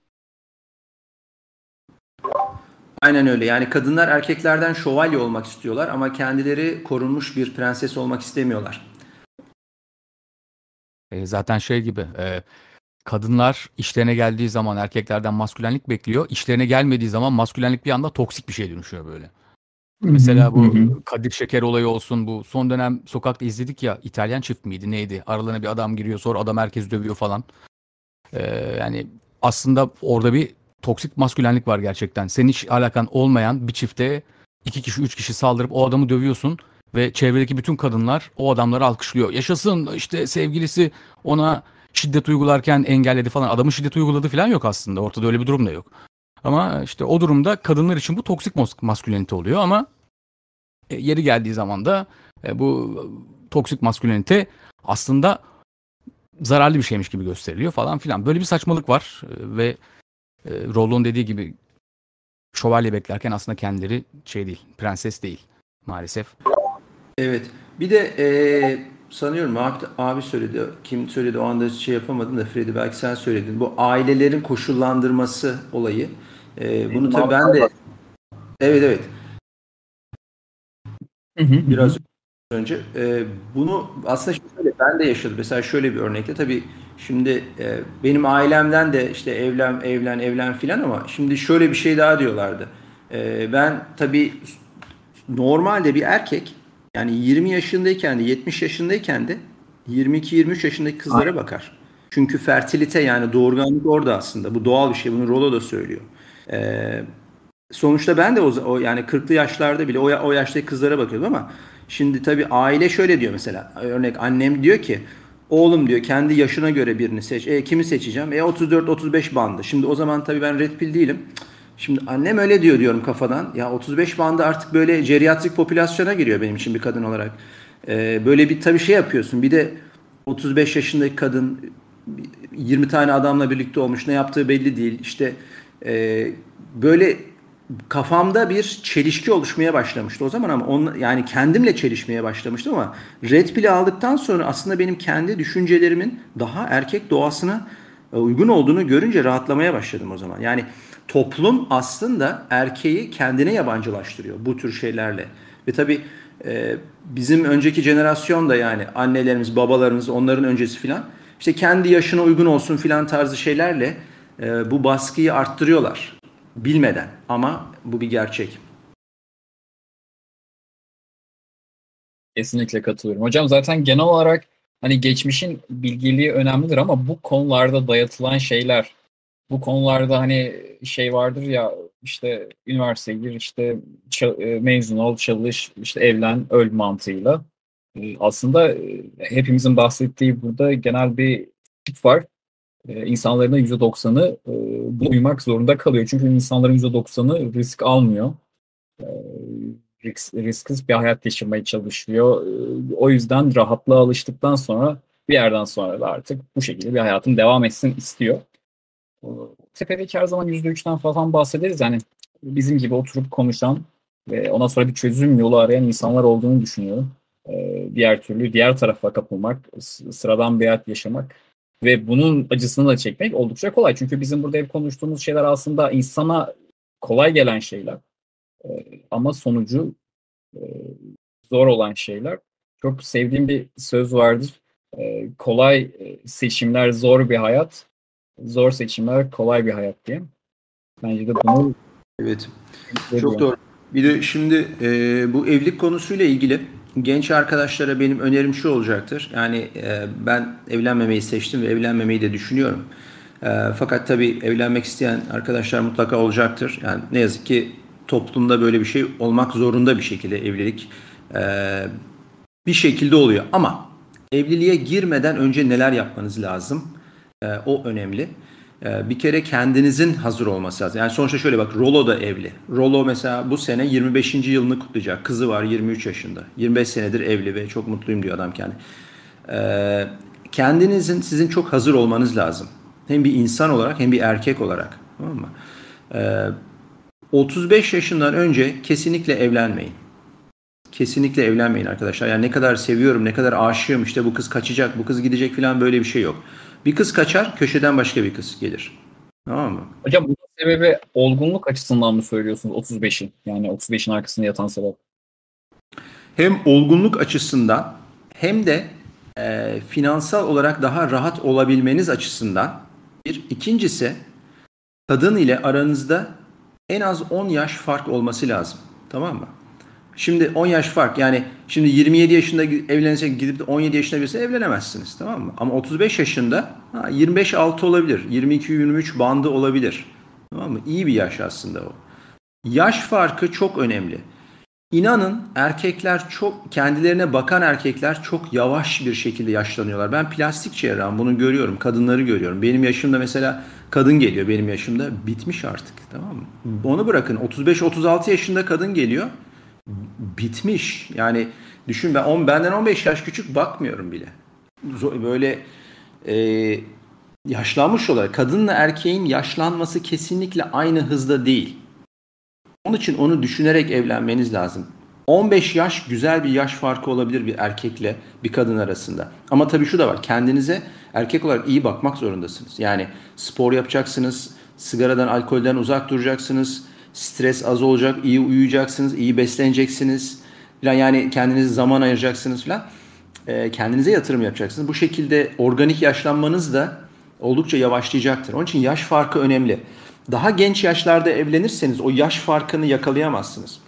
Aynen öyle. Yani kadınlar erkeklerden şövalye olmak istiyorlar ama kendileri korunmuş bir prenses olmak istemiyorlar. E, zaten şey gibi e, kadınlar işlerine geldiği zaman erkeklerden maskülenlik bekliyor. İşlerine gelmediği zaman maskülenlik bir anda toksik bir şey dönüşüyor böyle. Mesela bu Kadir Şeker olayı olsun bu son dönem sokakta izledik ya İtalyan çift miydi neydi? Aralarına bir adam giriyor sonra adam herkes dövüyor falan. Ee, yani aslında orada bir toksik maskülenlik var gerçekten. Senin hiç alakan olmayan bir çifte iki kişi üç kişi saldırıp o adamı dövüyorsun ve çevredeki bütün kadınlar o adamları alkışlıyor. Yaşasın işte sevgilisi ona şiddet uygularken engelledi falan. Adamın şiddet uyguladı falan yok aslında. Ortada öyle bir durum da yok. Ama işte o durumda kadınlar için bu toksik maskülenite oluyor ama e, yeri geldiği zaman da e, bu toksik maskülenite aslında zararlı bir şeymiş gibi gösteriliyor falan filan. Böyle bir saçmalık var e, ve e, Rollon dediği gibi şövalye beklerken aslında kendileri şey değil, prenses değil maalesef. Evet. Bir de e, sanıyorum abi, abi söyledi. Kim söyledi o anda şey yapamadım da Freddy belki sen söyledin. Bu ailelerin koşullandırması olayı. E, bunu tabii ben de Evet evet. Biraz önce e, bunu aslında şöyle ben de yaşadım. Mesela şöyle bir örnekte tabii şimdi e, benim ailemden de işte evlen evlen evlen filan ama şimdi şöyle bir şey daha diyorlardı. E, ben tabii normalde bir erkek yani 20 yaşındayken de 70 yaşındayken de 22-23 yaşındaki kızlara bakar. Çünkü fertilite yani doğurganlık orada aslında. Bu doğal bir şey. Bunu Rolo da söylüyor. Ee, sonuçta ben de o, o yani 40'lı yaşlarda bile o, o yaştaki kızlara bakıyordum ama şimdi tabii aile şöyle diyor mesela. Örnek annem diyor ki oğlum diyor kendi yaşına göre birini seç. E kimi seçeceğim? E 34-35 bandı. Şimdi o zaman tabii ben red pill değilim. Şimdi annem öyle diyor diyorum kafadan. Ya 35 bandı artık böyle geriatrik popülasyona giriyor benim için bir kadın olarak. Ee, böyle bir tabii şey yapıyorsun. Bir de 35 yaşındaki kadın 20 tane adamla birlikte olmuş. Ne yaptığı belli değil. İşte e, böyle kafamda bir çelişki oluşmaya başlamıştı o zaman ama on, yani kendimle çelişmeye başlamıştım ama Red Pill'i aldıktan sonra aslında benim kendi düşüncelerimin daha erkek doğasına e, uygun olduğunu görünce rahatlamaya başladım o zaman. Yani toplum aslında erkeği kendine yabancılaştırıyor bu tür şeylerle. Ve tabii e, bizim önceki jenerasyon da yani annelerimiz, babalarımız, onların öncesi filan işte kendi yaşına uygun olsun filan tarzı şeylerle e, bu baskıyı arttırıyorlar bilmeden ama bu bir gerçek. Kesinlikle katılıyorum. Hocam zaten genel olarak hani geçmişin bilgiliği önemlidir ama bu konularda dayatılan şeyler bu konularda hani şey vardır ya işte üniversiteye gir işte e, mezun ol çalış işte evlen öl mantığıyla e, aslında e, hepimizin bahsettiği burada genel bir tip var. İnsanların %90'ı bunu uymak zorunda kalıyor. Çünkü insanların %90'ı risk almıyor. Risk, risksiz bir hayat yaşamaya çalışıyor. O yüzden rahatlığa alıştıktan sonra bir yerden sonra da artık bu şekilde bir hayatın devam etsin istiyor tepedeki her zaman %3'ten falan bahsederiz. Yani bizim gibi oturup konuşan ve ondan sonra bir çözüm yolu arayan insanlar olduğunu düşünüyorum. Ee, diğer türlü diğer tarafa kapılmak, sıradan bir hayat yaşamak ve bunun acısını da çekmek oldukça kolay. Çünkü bizim burada hep konuştuğumuz şeyler aslında insana kolay gelen şeyler. Ee, ama sonucu e, zor olan şeyler. Çok sevdiğim bir söz vardır. Ee, kolay e, seçimler zor bir hayat, zor seçimler kolay bir hayat diye. Bence de bunu Evet. Çok doğru. Bir de şimdi e, bu evlilik konusuyla ilgili genç arkadaşlara benim önerim şu olacaktır. Yani e, ben evlenmemeyi seçtim ve evlenmemeyi de düşünüyorum. E, fakat tabii evlenmek isteyen arkadaşlar mutlaka olacaktır. Yani ne yazık ki toplumda böyle bir şey olmak zorunda bir şekilde evlilik. E, bir şekilde oluyor ama evliliğe girmeden önce neler yapmanız lazım? E, o önemli. E, bir kere kendinizin hazır olması lazım. Yani sonuçta şöyle bak Rolo da evli. Rolo mesela bu sene 25. yılını kutlayacak. Kızı var 23 yaşında. 25 senedir evli ve çok mutluyum diyor adam kendi. E, kendinizin sizin çok hazır olmanız lazım. Hem bir insan olarak hem bir erkek olarak. Tamam mı? Ee, 35 yaşından önce kesinlikle evlenmeyin. Kesinlikle evlenmeyin arkadaşlar. Yani ne kadar seviyorum, ne kadar aşığım, işte bu kız kaçacak, bu kız gidecek falan böyle bir şey yok. Bir kız kaçar, köşeden başka bir kız gelir. Tamam mı? Hocam bu sebebi olgunluk açısından mı söylüyorsunuz 35'in? Yani 35'in arkasında yatan sebep. Hem olgunluk açısından hem de e, finansal olarak daha rahat olabilmeniz açısından bir. ikincisi kadın ile aranızda en az 10 yaş fark olması lazım. Tamam mı? Şimdi 10 yaş fark yani şimdi 27 yaşında evlensek gidip de 17 yaşında birisi evlenemezsiniz tamam mı? Ama 35 yaşında 25-6 olabilir. 22-23 bandı olabilir. Tamam mı? İyi bir yaş aslında o. Yaş farkı çok önemli. İnanın erkekler çok kendilerine bakan erkekler çok yavaş bir şekilde yaşlanıyorlar. Ben plastik cerrahım bunu görüyorum. Kadınları görüyorum. Benim yaşımda mesela kadın geliyor benim yaşımda bitmiş artık tamam mı? Onu bırakın 35-36 yaşında kadın geliyor bitmiş. Yani düşün ben on, benden 15 yaş küçük bakmıyorum bile. Böyle e, yaşlanmış olarak kadınla erkeğin yaşlanması kesinlikle aynı hızda değil. Onun için onu düşünerek evlenmeniz lazım. 15 yaş güzel bir yaş farkı olabilir bir erkekle bir kadın arasında. Ama tabii şu da var. Kendinize erkek olarak iyi bakmak zorundasınız. Yani spor yapacaksınız, sigaradan, alkolden uzak duracaksınız Stres az olacak, iyi uyuyacaksınız, iyi besleneceksiniz. Falan yani kendinize zaman ayıracaksınız falan. E, kendinize yatırım yapacaksınız. Bu şekilde organik yaşlanmanız da oldukça yavaşlayacaktır. Onun için yaş farkı önemli. Daha genç yaşlarda evlenirseniz o yaş farkını yakalayamazsınız.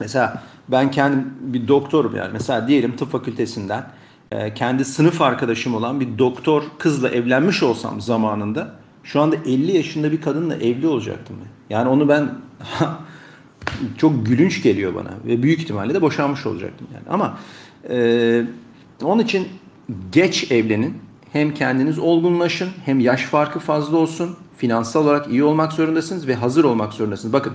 Mesela ben kendim bir doktorum yani. Mesela diyelim tıp fakültesinden e, kendi sınıf arkadaşım olan bir doktor kızla evlenmiş olsam zamanında şu anda 50 yaşında bir kadınla evli olacaktım. Yani onu ben çok gülünç geliyor bana ve büyük ihtimalle de boşanmış olacaktım yani. Ama e, onun için geç evlenin. Hem kendiniz olgunlaşın, hem yaş farkı fazla olsun. Finansal olarak iyi olmak zorundasınız ve hazır olmak zorundasınız. Bakın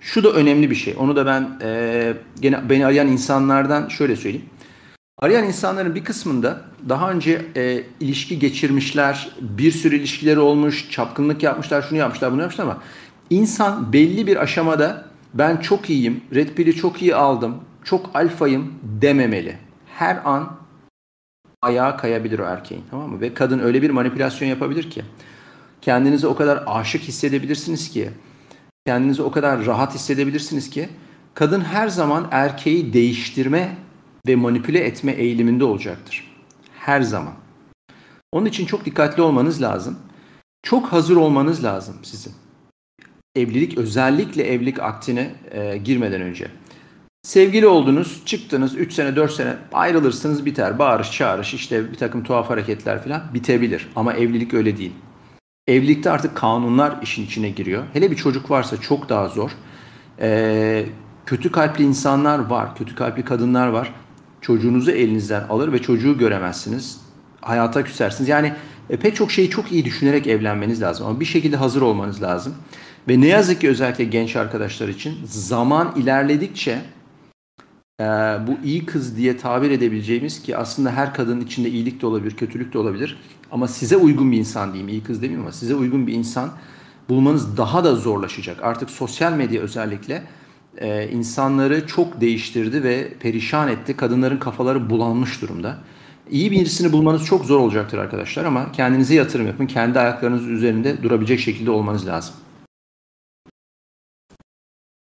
şu da önemli bir şey. Onu da ben e, gene beni arayan insanlardan şöyle söyleyeyim. Arayan insanların bir kısmında daha önce e, ilişki geçirmişler, bir sürü ilişkileri olmuş, çapkınlık yapmışlar, şunu yapmışlar, bunu yapmışlar ama insan belli bir aşamada ben çok iyiyim, red pill'i çok iyi aldım, çok alfayım dememeli. Her an ayağa kayabilir o erkeğin tamam mı? Ve kadın öyle bir manipülasyon yapabilir ki kendinizi o kadar aşık hissedebilirsiniz ki kendinizi o kadar rahat hissedebilirsiniz ki kadın her zaman erkeği değiştirme ve manipüle etme eğiliminde olacaktır. Her zaman. Onun için çok dikkatli olmanız lazım. Çok hazır olmanız lazım sizin. Evlilik özellikle evlilik aktine e, girmeden önce. Sevgili oldunuz, çıktınız 3 sene 4 sene ayrılırsınız biter. Bağırış çağırış işte bir takım tuhaf hareketler falan bitebilir. Ama evlilik öyle değil. Evlilikte artık kanunlar işin içine giriyor. Hele bir çocuk varsa çok daha zor. Ee, kötü kalpli insanlar var, kötü kalpli kadınlar var çocuğunuzu elinizden alır ve çocuğu göremezsiniz. Hayata küsersiniz. Yani e, pek çok şeyi çok iyi düşünerek evlenmeniz lazım ama bir şekilde hazır olmanız lazım. Ve ne yazık ki özellikle genç arkadaşlar için zaman ilerledikçe e, bu iyi kız diye tabir edebileceğimiz ki aslında her kadının içinde iyilik de olabilir, kötülük de olabilir. Ama size uygun bir insan diyeyim, iyi kız demeyeyim ama size uygun bir insan bulmanız daha da zorlaşacak. Artık sosyal medya özellikle e, insanları çok değiştirdi ve perişan etti. Kadınların kafaları bulanmış durumda. İyi birisini bulmanız çok zor olacaktır arkadaşlar ama kendinize yatırım yapın. Kendi ayaklarınız üzerinde durabilecek şekilde olmanız lazım.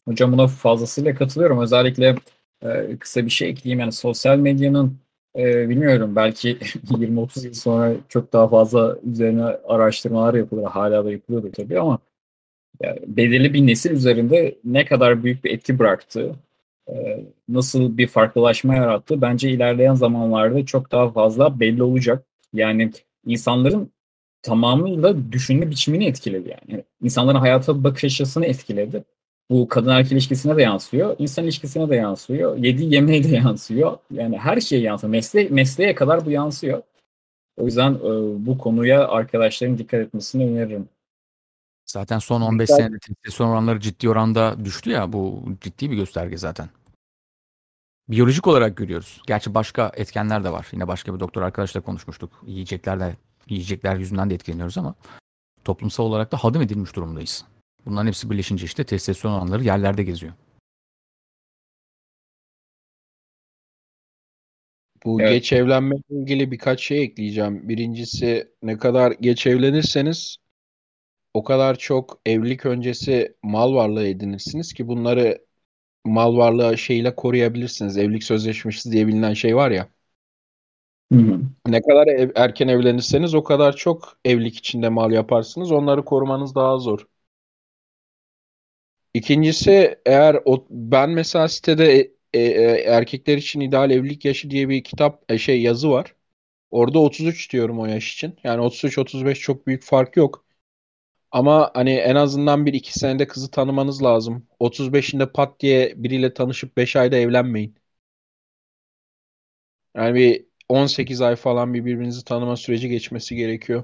Hocam buna fazlasıyla katılıyorum. Özellikle e, kısa bir şey ekleyeyim. Yani sosyal medyanın e, bilmiyorum belki 20-30 yıl sonra çok daha fazla üzerine araştırmalar yapılır. Hala da yapılıyordur tabii ama yani belirli bir nesil üzerinde ne kadar büyük bir etki bıraktı, e, nasıl bir farklılaşma yarattı bence ilerleyen zamanlarda çok daha fazla belli olacak. Yani insanların tamamıyla düşünme biçimini etkiledi yani. İnsanların hayata bakış açısını etkiledi. Bu kadın erkek ilişkisine de yansıyor, insan ilişkisine de yansıyor, yediği yemeğe de yansıyor. Yani her şeye yansıyor. Mesle mesleğe kadar bu yansıyor. O yüzden e, bu konuya arkadaşların dikkat etmesini öneririm. Zaten son 15 senede testosteron oranları ciddi oranda düştü ya bu ciddi bir gösterge zaten. Biyolojik olarak görüyoruz. Gerçi başka etkenler de var. Yine başka bir doktor arkadaşla konuşmuştuk. Yiyecekler de yiyecekler yüzünden de etkileniyoruz ama toplumsal olarak da hadım edilmiş durumdayız. Bunların hepsi birleşince işte testosteron oranları yerlerde geziyor. Bu Evet. geç evlenmeyle ilgili birkaç şey ekleyeceğim. Birincisi ne kadar geç evlenirseniz o kadar çok evlilik öncesi mal varlığı edinirsiniz ki bunları mal varlığı şeyle koruyabilirsiniz. Evlilik sözleşmesi diye bilinen şey var ya. Ne kadar ev- erken evlenirseniz o kadar çok evlilik içinde mal yaparsınız. Onları korumanız daha zor. İkincisi eğer o, ben mesela sitede e, e, e, erkekler için ideal evlilik yaşı diye bir kitap e, şey yazı var. Orada 33 diyorum o yaş için. Yani 33-35 çok büyük fark yok. Ama hani en azından bir iki senede kızı tanımanız lazım. 35'inde pat diye biriyle tanışıp 5 ayda evlenmeyin. Yani bir 18 ay falan bir birbirinizi tanıma süreci geçmesi gerekiyor.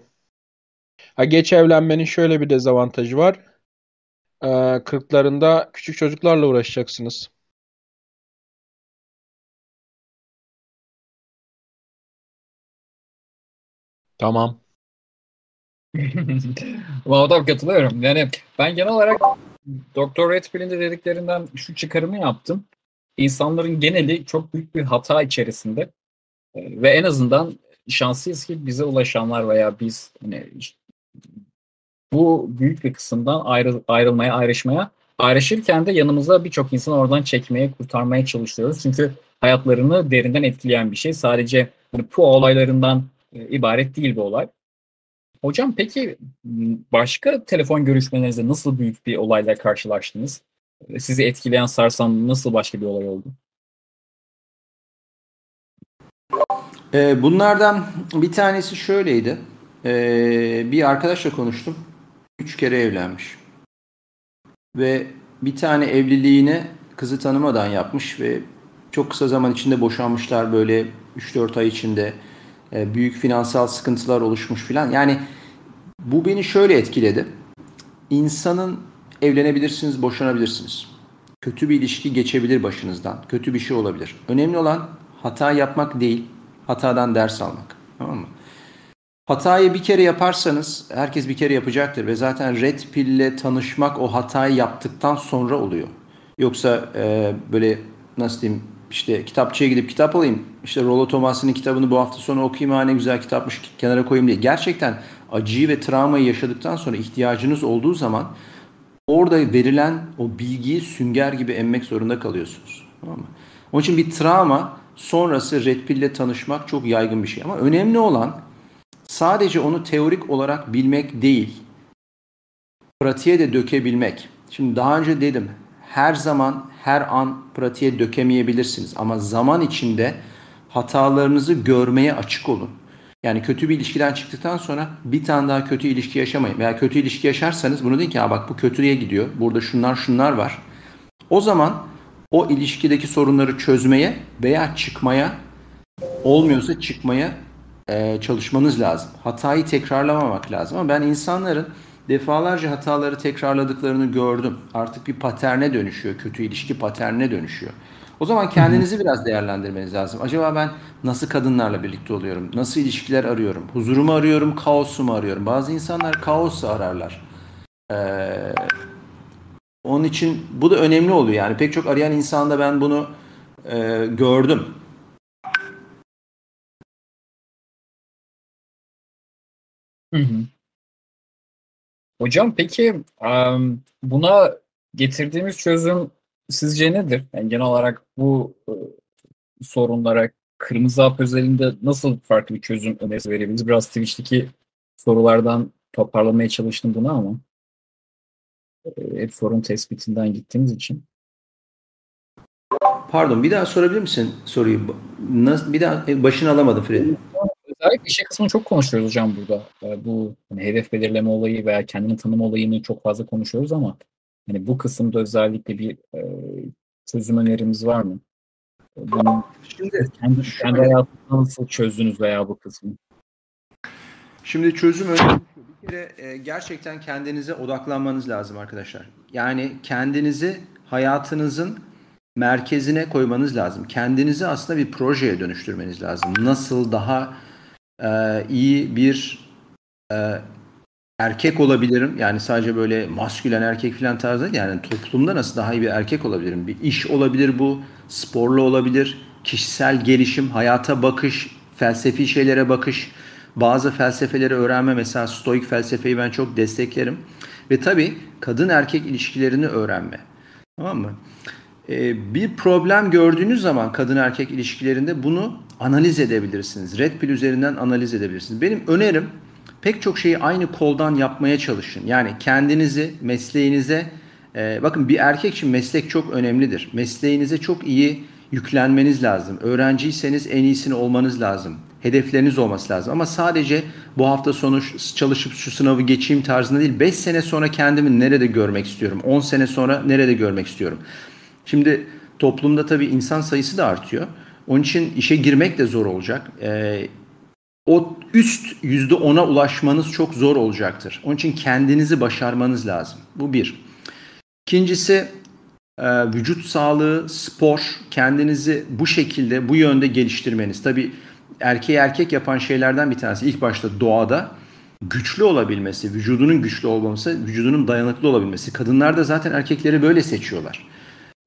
Ha geç evlenmenin şöyle bir dezavantajı var. Ee, 40'larında küçük çocuklarla uğraşacaksınız. Tamam. Valla katılıyorum. Yani ben genel olarak Doktor Redfield'in de dediklerinden şu çıkarımı yaptım. İnsanların geneli çok büyük bir hata içerisinde. Ee, Ve en azından şanslıyız ki bize ulaşanlar veya biz hani bu büyük bir kısımdan ayrı, ayrılmaya, ayrışmaya, ayrışırken de yanımıza birçok insanı oradan çekmeye, kurtarmaya çalışıyoruz. Çünkü hayatlarını derinden etkileyen bir şey. Sadece hani bu olaylarından e, ibaret değil bu olay. Hocam peki başka telefon görüşmelerinizde nasıl büyük bir olayla karşılaştınız? Sizi etkileyen, sarsan nasıl başka bir olay oldu? Ee, bunlardan bir tanesi şöyleydi. Ee, bir arkadaşla konuştum. Üç kere evlenmiş. Ve bir tane evliliğini kızı tanımadan yapmış ve çok kısa zaman içinde boşanmışlar böyle 3-4 ay içinde. Ee, büyük finansal sıkıntılar oluşmuş filan. Yani bu beni şöyle etkiledi. İnsanın evlenebilirsiniz, boşanabilirsiniz. Kötü bir ilişki geçebilir başınızdan. Kötü bir şey olabilir. Önemli olan hata yapmak değil, hatadan ders almak. Tamam mı? Hatayı bir kere yaparsanız herkes bir kere yapacaktır ve zaten Red Pill'le tanışmak o hatayı yaptıktan sonra oluyor. Yoksa e, böyle nasıl diyeyim işte kitapçıya gidip kitap alayım. işte Rollo Thomas'ın kitabını bu hafta sonu okuyayım ha ne güzel kitapmış kenara koyayım diye. Gerçekten acıyı ve travmayı yaşadıktan sonra ihtiyacınız olduğu zaman orada verilen o bilgiyi sünger gibi emmek zorunda kalıyorsunuz. Tamam mı? Onun için bir travma sonrası Red Pill'le tanışmak çok yaygın bir şey. Ama önemli olan sadece onu teorik olarak bilmek değil, pratiğe de dökebilmek. Şimdi daha önce dedim, her zaman, her an pratiğe dökemeyebilirsiniz. Ama zaman içinde hatalarınızı görmeye açık olun. Yani kötü bir ilişkiden çıktıktan sonra bir tane daha kötü ilişki yaşamayın. Veya kötü ilişki yaşarsanız bunu deyin ki ha bak bu kötüye gidiyor. Burada şunlar şunlar var. O zaman o ilişkideki sorunları çözmeye veya çıkmaya olmuyorsa çıkmaya e, çalışmanız lazım. Hatayı tekrarlamamak lazım. Ama ben insanların defalarca hataları tekrarladıklarını gördüm. Artık bir paterne dönüşüyor. Kötü ilişki paternine dönüşüyor. O zaman kendinizi biraz değerlendirmeniz lazım. Acaba ben nasıl kadınlarla birlikte oluyorum? Nasıl ilişkiler arıyorum? Huzurumu arıyorum, kaosumu arıyorum. Bazı insanlar kaosu ararlar. Ee, onun için bu da önemli oluyor. Yani pek çok arayan insanda ben bunu e, gördüm. Hı hı. Hocam peki buna getirdiğimiz çözüm sizce nedir? Yani genel olarak bu e, sorunlara kırmızı hap özelinde nasıl farklı bir çözüm önerisi verebiliriz? Biraz Twitch'teki sorulardan toparlamaya çalıştım bunu ama e, hep sorun tespitinden gittiğimiz için. Pardon bir daha sorabilir misin soruyu? Nasıl, bir daha e, başını alamadım Freddy. Özellikle işe kısmını çok konuşuyoruz hocam burada. E, Bu hani hedef belirleme olayı veya kendini tanıma olayını çok fazla konuşuyoruz ama hani bu kısımda özellikle bir e, çözüm önerimiz var mı? Bunu Şimdi kendi, kendi hayatınızda nasıl çözdünüz veya bu kısmı? Şimdi çözüm önemli. Bir kere e, gerçekten kendinize odaklanmanız lazım arkadaşlar. Yani kendinizi hayatınızın merkezine koymanız lazım. Kendinizi aslında bir projeye dönüştürmeniz lazım. Nasıl daha e, iyi bir e, erkek olabilirim. Yani sadece böyle maskülen erkek falan tarzı değil. Yani toplumda nasıl daha iyi bir erkek olabilirim? Bir iş olabilir bu, sporlu olabilir, kişisel gelişim, hayata bakış, felsefi şeylere bakış, bazı felsefeleri öğrenme. Mesela stoik felsefeyi ben çok desteklerim. Ve tabii kadın erkek ilişkilerini öğrenme. Tamam mı? Ee, bir problem gördüğünüz zaman kadın erkek ilişkilerinde bunu analiz edebilirsiniz. Red Pill üzerinden analiz edebilirsiniz. Benim önerim pek çok şeyi aynı koldan yapmaya çalışın. Yani kendinizi, mesleğinize, e, bakın bir erkek için meslek çok önemlidir. Mesleğinize çok iyi yüklenmeniz lazım. Öğrenciyseniz en iyisini olmanız lazım. Hedefleriniz olması lazım. Ama sadece bu hafta sonu çalışıp şu sınavı geçeyim tarzında değil. 5 sene sonra kendimi nerede görmek istiyorum? 10 sene sonra nerede görmek istiyorum? Şimdi toplumda tabii insan sayısı da artıyor. Onun için işe girmek de zor olacak. Ee, o üst yüzde ona ulaşmanız çok zor olacaktır. Onun için kendinizi başarmanız lazım. Bu bir. İkincisi e, vücut sağlığı, spor, kendinizi bu şekilde, bu yönde geliştirmeniz. Tabii erkeği erkek yapan şeylerden bir tanesi ilk başta doğada güçlü olabilmesi, vücudunun güçlü olması, vücudunun dayanıklı olabilmesi. Kadınlar da zaten erkekleri böyle seçiyorlar.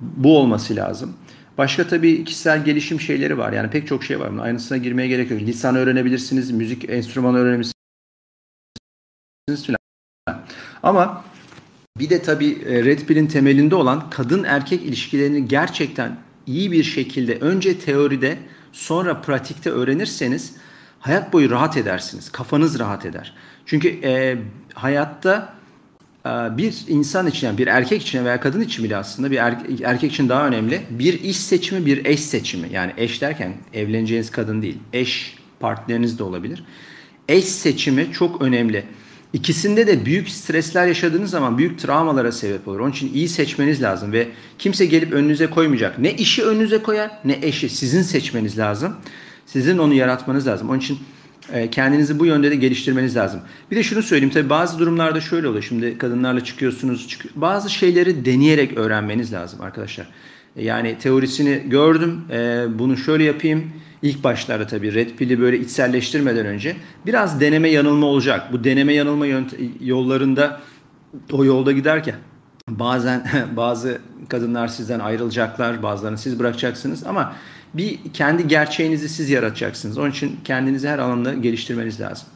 Bu olması lazım. Başka tabii kişisel gelişim şeyleri var. Yani pek çok şey var. Aynısına girmeye gerek yok. Lisan öğrenebilirsiniz, müzik enstrümanı öğrenebilirsiniz filan. Ama bir de tabii e, Red Pill'in temelinde olan kadın erkek ilişkilerini gerçekten iyi bir şekilde önce teoride sonra pratikte öğrenirseniz hayat boyu rahat edersiniz. Kafanız rahat eder. Çünkü e, hayatta bir insan için yani bir erkek için veya kadın için bile aslında bir erkek, erkek için daha önemli. Bir iş seçimi, bir eş seçimi. Yani eş derken evleneceğiniz kadın değil. Eş partneriniz de olabilir. Eş seçimi çok önemli. İkisinde de büyük stresler yaşadığınız zaman büyük travmalara sebep olur. Onun için iyi seçmeniz lazım ve kimse gelip önünüze koymayacak. Ne işi önünüze koyar ne eşi. Sizin seçmeniz lazım. Sizin onu yaratmanız lazım. Onun için kendinizi bu yönde de geliştirmeniz lazım. Bir de şunu söyleyeyim tabii bazı durumlarda şöyle oluyor. Şimdi kadınlarla çıkıyorsunuz. Çık bazı şeyleri deneyerek öğrenmeniz lazım arkadaşlar. E, yani teorisini gördüm. E, bunu şöyle yapayım İlk başlarda tabii Red Pill'i böyle içselleştirmeden önce biraz deneme yanılma olacak. Bu deneme yanılma yollarında o yolda giderken bazen bazı kadınlar sizden ayrılacaklar, bazılarını siz bırakacaksınız ama bir kendi gerçeğinizi siz yaratacaksınız. Onun için kendinizi her alanda geliştirmeniz lazım.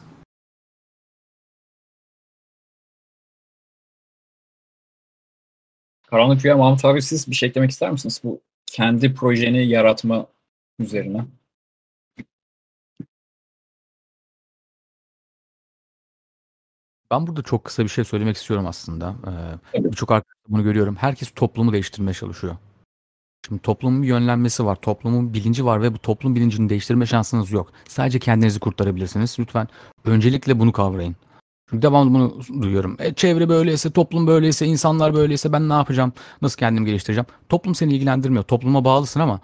Karanlık Rüya Mahmut abi siz bir şey eklemek ister misiniz? Bu kendi projeni yaratma üzerine. Ben burada çok kısa bir şey söylemek istiyorum aslında. Ee, Birçok arkadaşta bunu görüyorum. Herkes toplumu değiştirmeye çalışıyor. Şimdi toplumun bir yönlenmesi var, toplumun bilinci var ve bu toplum bilincini değiştirme şansınız yok. Sadece kendinizi kurtarabilirsiniz. Lütfen öncelikle bunu kavrayın. Çünkü devamlı bunu duyuyorum. E, çevre böyleyse, toplum böyleyse, insanlar böyleyse ben ne yapacağım? Nasıl kendimi geliştireceğim? Toplum seni ilgilendirmiyor. Topluma bağlısın ama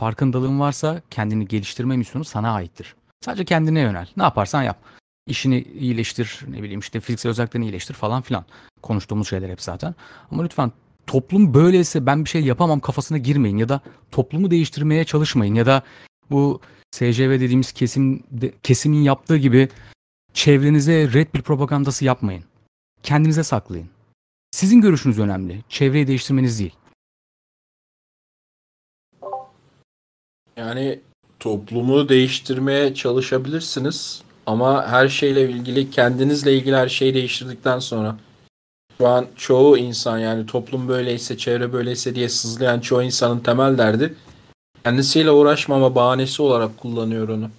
farkındalığın varsa kendini geliştirme misyonu sana aittir. Sadece kendine yönel. Ne yaparsan yap işini iyileştir, ne bileyim işte fiziksel özelliklerini iyileştir falan filan. Konuştuğumuz şeyler hep zaten. Ama lütfen toplum böyleyse ben bir şey yapamam kafasına girmeyin ya da toplumu değiştirmeye çalışmayın ya da bu SCV dediğimiz kesim kesimin yaptığı gibi çevrenize red bir propagandası yapmayın. Kendinize saklayın. Sizin görüşünüz önemli. Çevreyi değiştirmeniz değil. Yani toplumu değiştirmeye çalışabilirsiniz ama her şeyle ilgili kendinizle ilgili her şeyi değiştirdikten sonra şu an çoğu insan yani toplum böyleyse, çevre böyleyse diye sızlayan çoğu insanın temel derdi kendisiyle uğraşmama bahanesi olarak kullanıyor onu.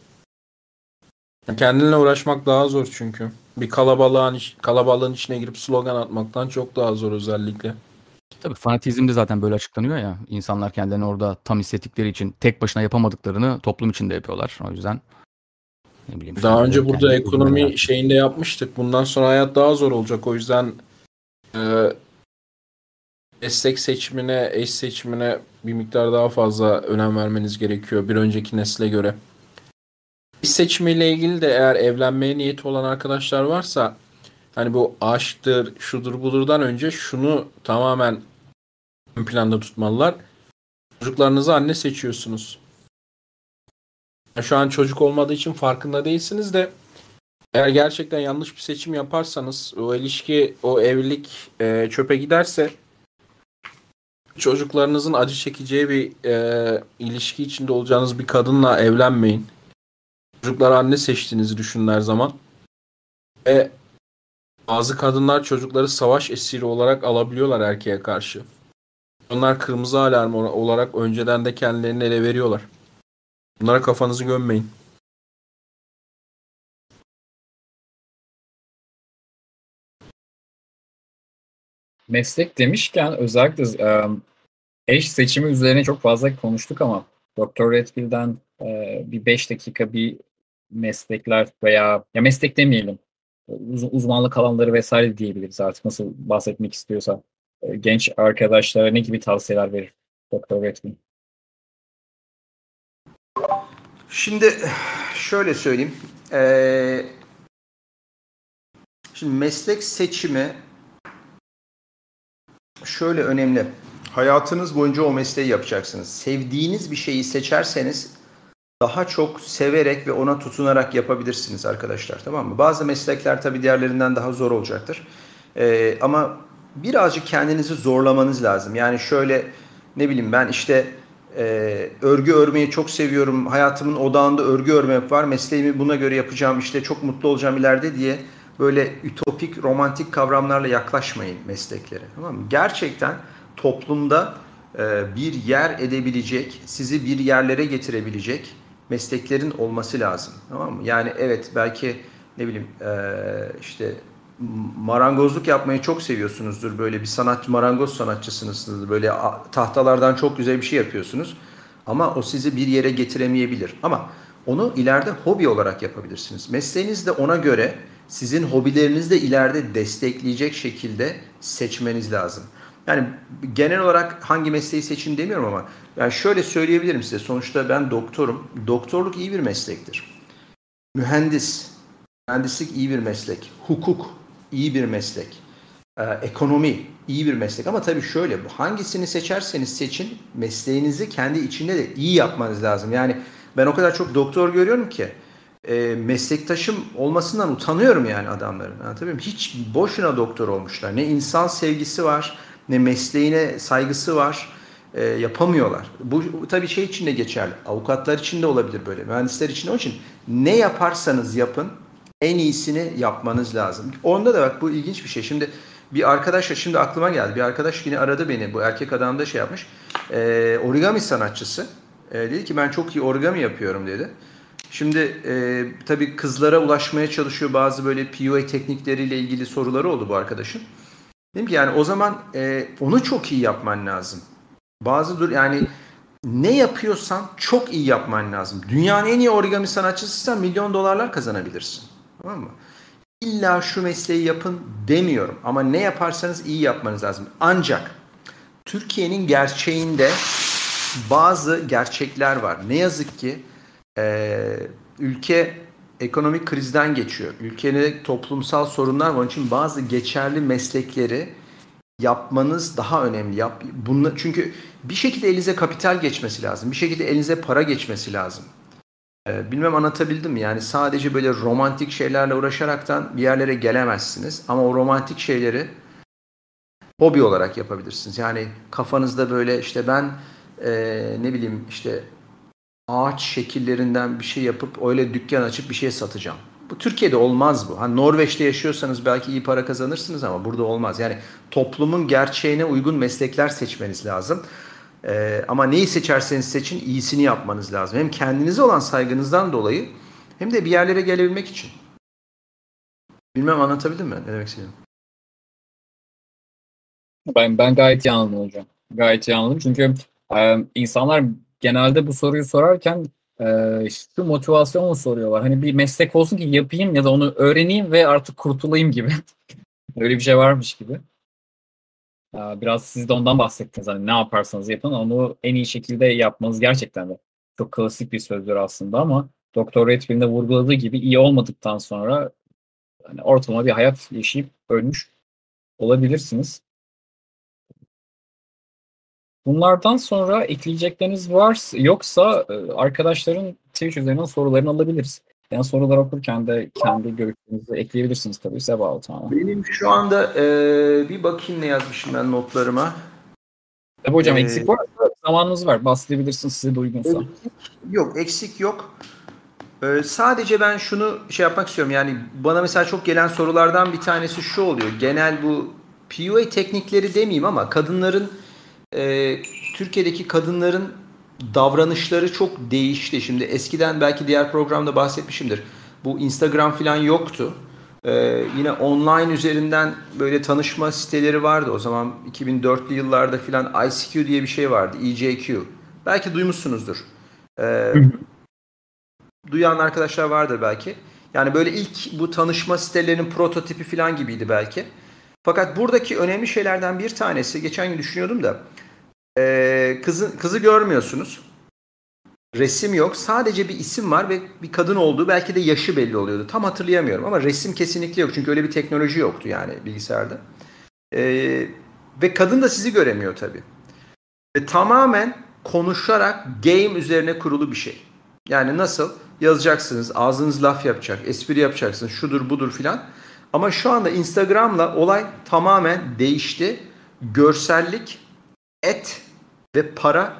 Kendinle uğraşmak daha zor çünkü. Bir kalabalığın, kalabalığın içine girip slogan atmaktan çok daha zor özellikle. Tabii fanatizm de zaten böyle açıklanıyor ya. İnsanlar kendilerini orada tam hissettikleri için tek başına yapamadıklarını toplum içinde yapıyorlar. O yüzden ne bileyim. Daha önce burada ekonomi şeyinde yapmıştık. Bundan sonra hayat daha zor olacak. O yüzden e, destek seçimine, eş seçimine bir miktar daha fazla önem vermeniz gerekiyor bir önceki nesle göre. İş seçimiyle ilgili de eğer evlenmeye niyeti olan arkadaşlar varsa hani bu aşktır, şudur budurdan önce şunu tamamen ön planda tutmalılar. Çocuklarınızı anne seçiyorsunuz. Şu an çocuk olmadığı için farkında değilsiniz de eğer gerçekten yanlış bir seçim yaparsanız o ilişki, o evlilik e, çöpe giderse çocuklarınızın acı çekeceği bir e, ilişki içinde olacağınız bir kadınla evlenmeyin. Çocuklar anne seçtiğinizi düşünün her zaman. Ve bazı kadınlar çocukları savaş esiri olarak alabiliyorlar erkeğe karşı. Onlar kırmızı alarm olarak önceden de kendilerini ele veriyorlar. Bunlara kafanızı gömmeyin. Meslek demişken özellikle eş seçimi üzerine çok fazla konuştuk ama Dr. Redfield'den bir 5 dakika bir meslekler veya ya meslek demeyelim uz- uzmanlık alanları vesaire diyebiliriz artık nasıl bahsetmek istiyorsa genç arkadaşlara ne gibi tavsiyeler verir Dr. Redfield? Şimdi şöyle söyleyeyim. Ee, şimdi meslek seçimi şöyle önemli. Hayatınız boyunca o mesleği yapacaksınız. Sevdiğiniz bir şeyi seçerseniz daha çok severek ve ona tutunarak yapabilirsiniz arkadaşlar tamam mı? Bazı meslekler tabii diğerlerinden daha zor olacaktır. Ee, ama birazcık kendinizi zorlamanız lazım. Yani şöyle ne bileyim ben işte e, örgü örmeyi çok seviyorum. Hayatımın odağında örgü örmek var. Mesleğimi buna göre yapacağım işte çok mutlu olacağım ileride diye böyle ütopik, romantik kavramlarla yaklaşmayın mesleklere. Tamam mı? Gerçekten toplumda e, bir yer edebilecek, sizi bir yerlere getirebilecek mesleklerin olması lazım. Tamam mı? Yani evet belki ne bileyim e, işte marangozluk yapmayı çok seviyorsunuzdur. Böyle bir sanat marangoz sanatçısınızdır. Böyle tahtalardan çok güzel bir şey yapıyorsunuz. Ama o sizi bir yere getiremeyebilir. Ama onu ileride hobi olarak yapabilirsiniz. Mesleğiniz de ona göre sizin hobilerinizi de ileride destekleyecek şekilde seçmeniz lazım. Yani genel olarak hangi mesleği seçin demiyorum ama yani şöyle söyleyebilirim size. Sonuçta ben doktorum. Doktorluk iyi bir meslektir. Mühendis, mühendislik iyi bir meslek. Hukuk iyi bir meslek. Ee, ekonomi iyi bir meslek ama tabii şöyle hangisini seçerseniz seçin mesleğinizi kendi içinde de iyi yapmanız lazım. Yani ben o kadar çok doktor görüyorum ki e, meslektaşım olmasından utanıyorum yani adamların. Anlatabiliyor muyum? Hiç boşuna doktor olmuşlar. Ne insan sevgisi var, ne mesleğine saygısı var. E, yapamıyorlar. Bu, tabii şey için de geçerli. Avukatlar için de olabilir böyle. Mühendisler için de. Onun için ne yaparsanız yapın en iyisini yapmanız lazım. Onda da bak bu ilginç bir şey. Şimdi bir arkadaşla şimdi aklıma geldi. Bir arkadaş yine aradı beni. Bu erkek adam da şey yapmış. E, origami sanatçısı. E, dedi ki ben çok iyi origami yapıyorum dedi. Şimdi e, tabii kızlara ulaşmaya çalışıyor bazı böyle PUA teknikleriyle ilgili soruları oldu bu arkadaşın. Dedim ki yani o zaman e, onu çok iyi yapman lazım. Bazı dur yani ne yapıyorsan çok iyi yapman lazım. Dünyanın en iyi origami sanatçısıysan milyon dolarlar kazanabilirsin. Tamam mı? İlla şu mesleği yapın demiyorum ama ne yaparsanız iyi yapmanız lazım. Ancak Türkiye'nin gerçeğinde bazı gerçekler var. Ne yazık ki e, ülke ekonomik krizden geçiyor. Ülkenin toplumsal sorunlar var. Onun için bazı geçerli meslekleri yapmanız daha önemli. Yap, bunla, çünkü bir şekilde elinize kapital geçmesi lazım. Bir şekilde elinize para geçmesi lazım. Ee, bilmem anlatabildim mi? Yani sadece böyle romantik şeylerle uğraşaraktan bir yerlere gelemezsiniz. Ama o romantik şeyleri hobi olarak yapabilirsiniz. Yani kafanızda böyle işte ben e, ne bileyim işte ağaç şekillerinden bir şey yapıp öyle dükkan açıp bir şey satacağım. Bu Türkiye'de olmaz bu. Hani Norveç'te yaşıyorsanız belki iyi para kazanırsınız ama burada olmaz. Yani toplumun gerçeğine uygun meslekler seçmeniz lazım. Ee, ama neyi seçerseniz seçin iyisini yapmanız lazım. Hem kendinize olan saygınızdan dolayı hem de bir yerlere gelebilmek için. Bilmem anlatabildim mi? Ne demek istiyorum? Ben, ben gayet iyi anladım hocam. Gayet iyi anladım. Çünkü e, insanlar genelde bu soruyu sorarken e, şu motivasyonla soruyorlar. Hani bir meslek olsun ki yapayım ya da onu öğreneyim ve artık kurtulayım gibi. Öyle bir şey varmış gibi. Biraz siz de ondan bahsettiniz. Hani ne yaparsanız yapın onu en iyi şekilde yapmanız gerçekten de çok klasik bir sözdür aslında ama Doktor Redfield'in vurguladığı gibi iyi olmadıktan sonra hani ortalama bir hayat yaşayıp ölmüş olabilirsiniz. Bunlardan sonra ekleyecekleriniz varsa yoksa e, arkadaşların Twitch üzerinden sorularını alabiliriz. Yani sorular okurken de kendi görüşlerinizi ekleyebilirsiniz tabii size bağlı tamamen. Benim şu anda e, bir bakayım ne yazmışım ben notlarıma. Tabii hocam Ee, eksik varsa zamanınız var. Bahsedebilirsiniz size de uygunsa. Yok eksik yok. Ee, sadece ben şunu şey yapmak istiyorum. Yani bana mesela çok gelen sorulardan bir tanesi şu oluyor. Genel bu PUA teknikleri demeyeyim ama kadınların e, Türkiye'deki kadınların davranışları çok değişti. Şimdi eskiden belki diğer programda bahsetmişimdir. Bu Instagram falan yoktu. Ee, yine online üzerinden böyle tanışma siteleri vardı. O zaman 2004'lü yıllarda filan ICQ diye bir şey vardı. EJQ. Belki duymuşsunuzdur. Ee, duyan arkadaşlar vardır belki. Yani böyle ilk bu tanışma sitelerinin prototipi falan gibiydi belki. Fakat buradaki önemli şeylerden bir tanesi, geçen gün düşünüyordum da, ee, kızı, kızı görmüyorsunuz. Resim yok. Sadece bir isim var ve bir kadın olduğu belki de yaşı belli oluyordu. Tam hatırlayamıyorum ama resim kesinlikle yok. Çünkü öyle bir teknoloji yoktu yani bilgisayarda. Ee, ve kadın da sizi göremiyor tabii. Ve tamamen konuşarak game üzerine kurulu bir şey. Yani nasıl? Yazacaksınız, ağzınız laf yapacak, espri yapacaksınız, şudur budur filan. Ama şu anda Instagram'la olay tamamen değişti. Görsellik, et ve para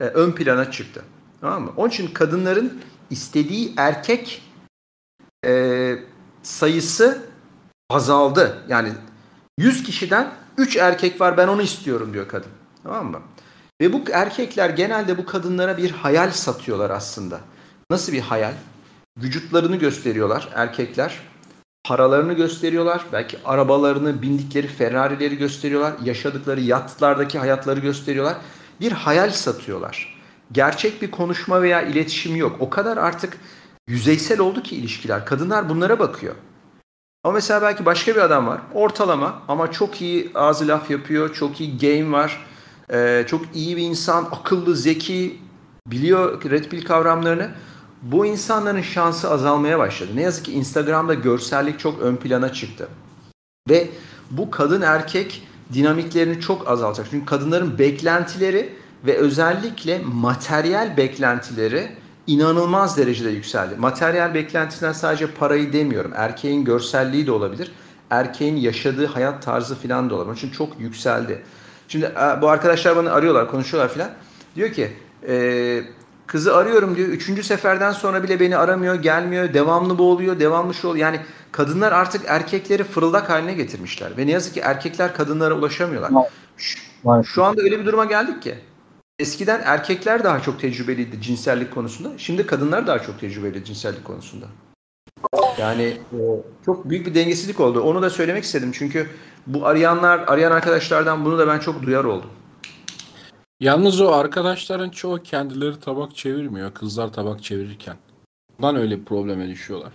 e, ön plana çıktı. Tamam mı? Onun için kadınların istediği erkek e, sayısı azaldı. Yani 100 kişiden 3 erkek var ben onu istiyorum diyor kadın. Tamam mı? Ve bu erkekler genelde bu kadınlara bir hayal satıyorlar aslında. Nasıl bir hayal? Vücutlarını gösteriyorlar erkekler. Paralarını gösteriyorlar. Belki arabalarını, bindikleri Ferrari'leri gösteriyorlar. Yaşadıkları yatlardaki hayatları gösteriyorlar. Bir hayal satıyorlar. Gerçek bir konuşma veya iletişim yok. O kadar artık yüzeysel oldu ki ilişkiler. Kadınlar bunlara bakıyor. Ama mesela belki başka bir adam var. Ortalama ama çok iyi ağzı laf yapıyor. Çok iyi game var. Ee, çok iyi bir insan. Akıllı, zeki. Biliyor red pill kavramlarını. Bu insanların şansı azalmaya başladı. Ne yazık ki Instagram'da görsellik çok ön plana çıktı. Ve bu kadın erkek dinamiklerini çok azaltacak. Çünkü kadınların beklentileri ve özellikle materyal beklentileri inanılmaz derecede yükseldi. Materyal beklentisinden sadece parayı demiyorum. Erkeğin görselliği de olabilir. Erkeğin yaşadığı hayat tarzı falan da olabilir. İçin çok yükseldi. Şimdi bu arkadaşlar bana arıyorlar, konuşuyorlar falan. Diyor ki e, kızı arıyorum diyor. Üçüncü seferden sonra bile beni aramıyor, gelmiyor. Devamlı bu oluyor, devamlı şu oluyor. Yani kadınlar artık erkekleri fırıldak haline getirmişler. Ve ne yazık ki erkekler kadınlara ulaşamıyorlar. Şu, şu anda öyle bir duruma geldik ki. Eskiden erkekler daha çok tecrübeliydi cinsellik konusunda. Şimdi kadınlar daha çok tecrübeli cinsellik konusunda. Yani e, çok büyük bir dengesizlik oldu. Onu da söylemek istedim. Çünkü bu arayanlar, arayan arkadaşlardan bunu da ben çok duyar oldum. Yalnız o arkadaşların çoğu kendileri tabak çevirmiyor. Kızlar tabak çevirirken. Bundan öyle bir probleme düşüyorlar.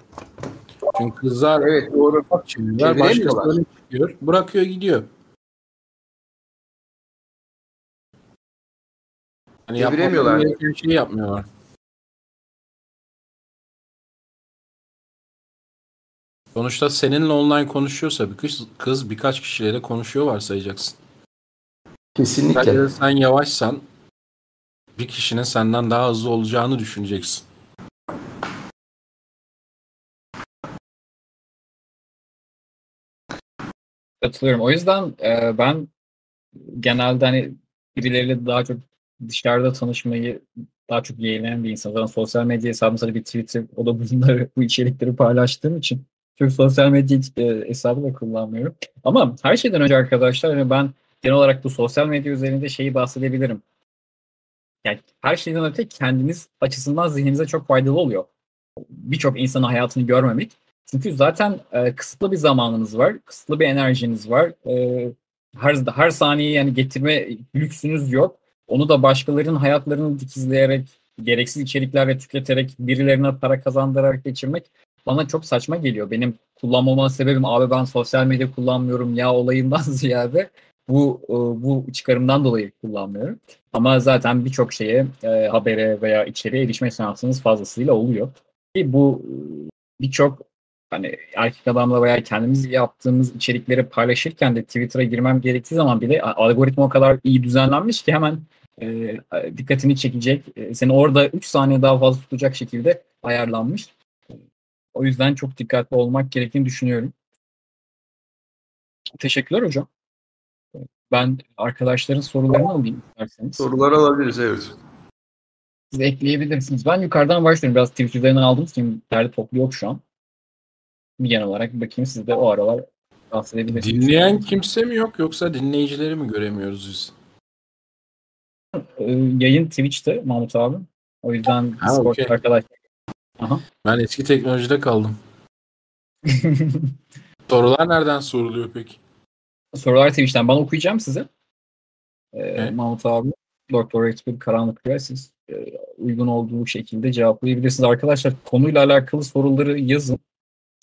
Çünkü kızlar Evet doğru. tabak çeviriyorlar. Başkasını çıkıyor. Bırakıyor gidiyor. Hani Çeviremiyorlar. gereken şeyi yapmıyorlar. Sonuçta seninle online konuşuyorsa bir kız, kız birkaç kişiyle konuşuyor varsayacaksın. Kesinlikle. De sen yavaşsan bir kişinin senden daha hızlı olacağını düşüneceksin. Katılıyorum. O yüzden e, ben genelde hani birileriyle daha çok dışarıda tanışmayı daha çok yeğleyen bir insan. Zaten sosyal medya hesabım sadece bir Twitter, o da bunları, bu içerikleri paylaştığım için çok sosyal medya e, hesabı da kullanmıyorum. Ama her şeyden önce arkadaşlar hani ben genel olarak bu sosyal medya üzerinde şeyi bahsedebilirim. Yani her şeyden öte kendiniz açısından zihninize çok faydalı oluyor. Birçok insanın hayatını görmemek. Çünkü zaten e, kısıtlı bir zamanınız var, kısıtlı bir enerjiniz var. E, her her saniye yani getirme lüksünüz yok. Onu da başkalarının hayatlarını dikizleyerek, gereksiz içeriklerle tüketerek, birilerine para kazandırarak geçirmek bana çok saçma geliyor. Benim kullanmama sebebim abi ben sosyal medya kullanmıyorum ya olayından ziyade bu e, bu çıkarımdan dolayı kullanmıyorum. Ama zaten birçok şeye, e, habere veya içeriğe erişme şansınız fazlasıyla oluyor. Ki bu e, birçok hani erkek adamla veya kendimiz yaptığımız içerikleri paylaşırken de Twitter'a girmem gerektiği zaman bile algoritma o kadar iyi düzenlenmiş ki hemen e, dikkatini çekecek, e, seni orada 3 saniye daha fazla tutacak şekilde ayarlanmış. O yüzden çok dikkatli olmak gerektiğini düşünüyorum. Teşekkürler hocam. Ben arkadaşların sorularını alayım isterseniz. Sorular alabiliriz evet. Siz ekleyebilirsiniz. Ben yukarıdan başlıyorum. Biraz Twitch üzerinden aldığım için derdi toplu yok şu an. Genel olarak bir bakayım siz de o aralar bahsedebilirsiniz. Dinleyen kimse mi yok yoksa dinleyicileri mi göremiyoruz biz? Ee, yayın Twitch'te Mahmut abi. O yüzden Ha, Discord okey. arkadaş. Ben eski teknolojide kaldım. Sorular nereden soruluyor peki? Sorular Twitch'ten. Ben okuyacağım size. Ee, Evet. Mahmut abi. Doktor Ekspert Karanlık siz e, uygun olduğu şekilde cevaplayabilirsiniz. Arkadaşlar konuyla alakalı soruları yazın.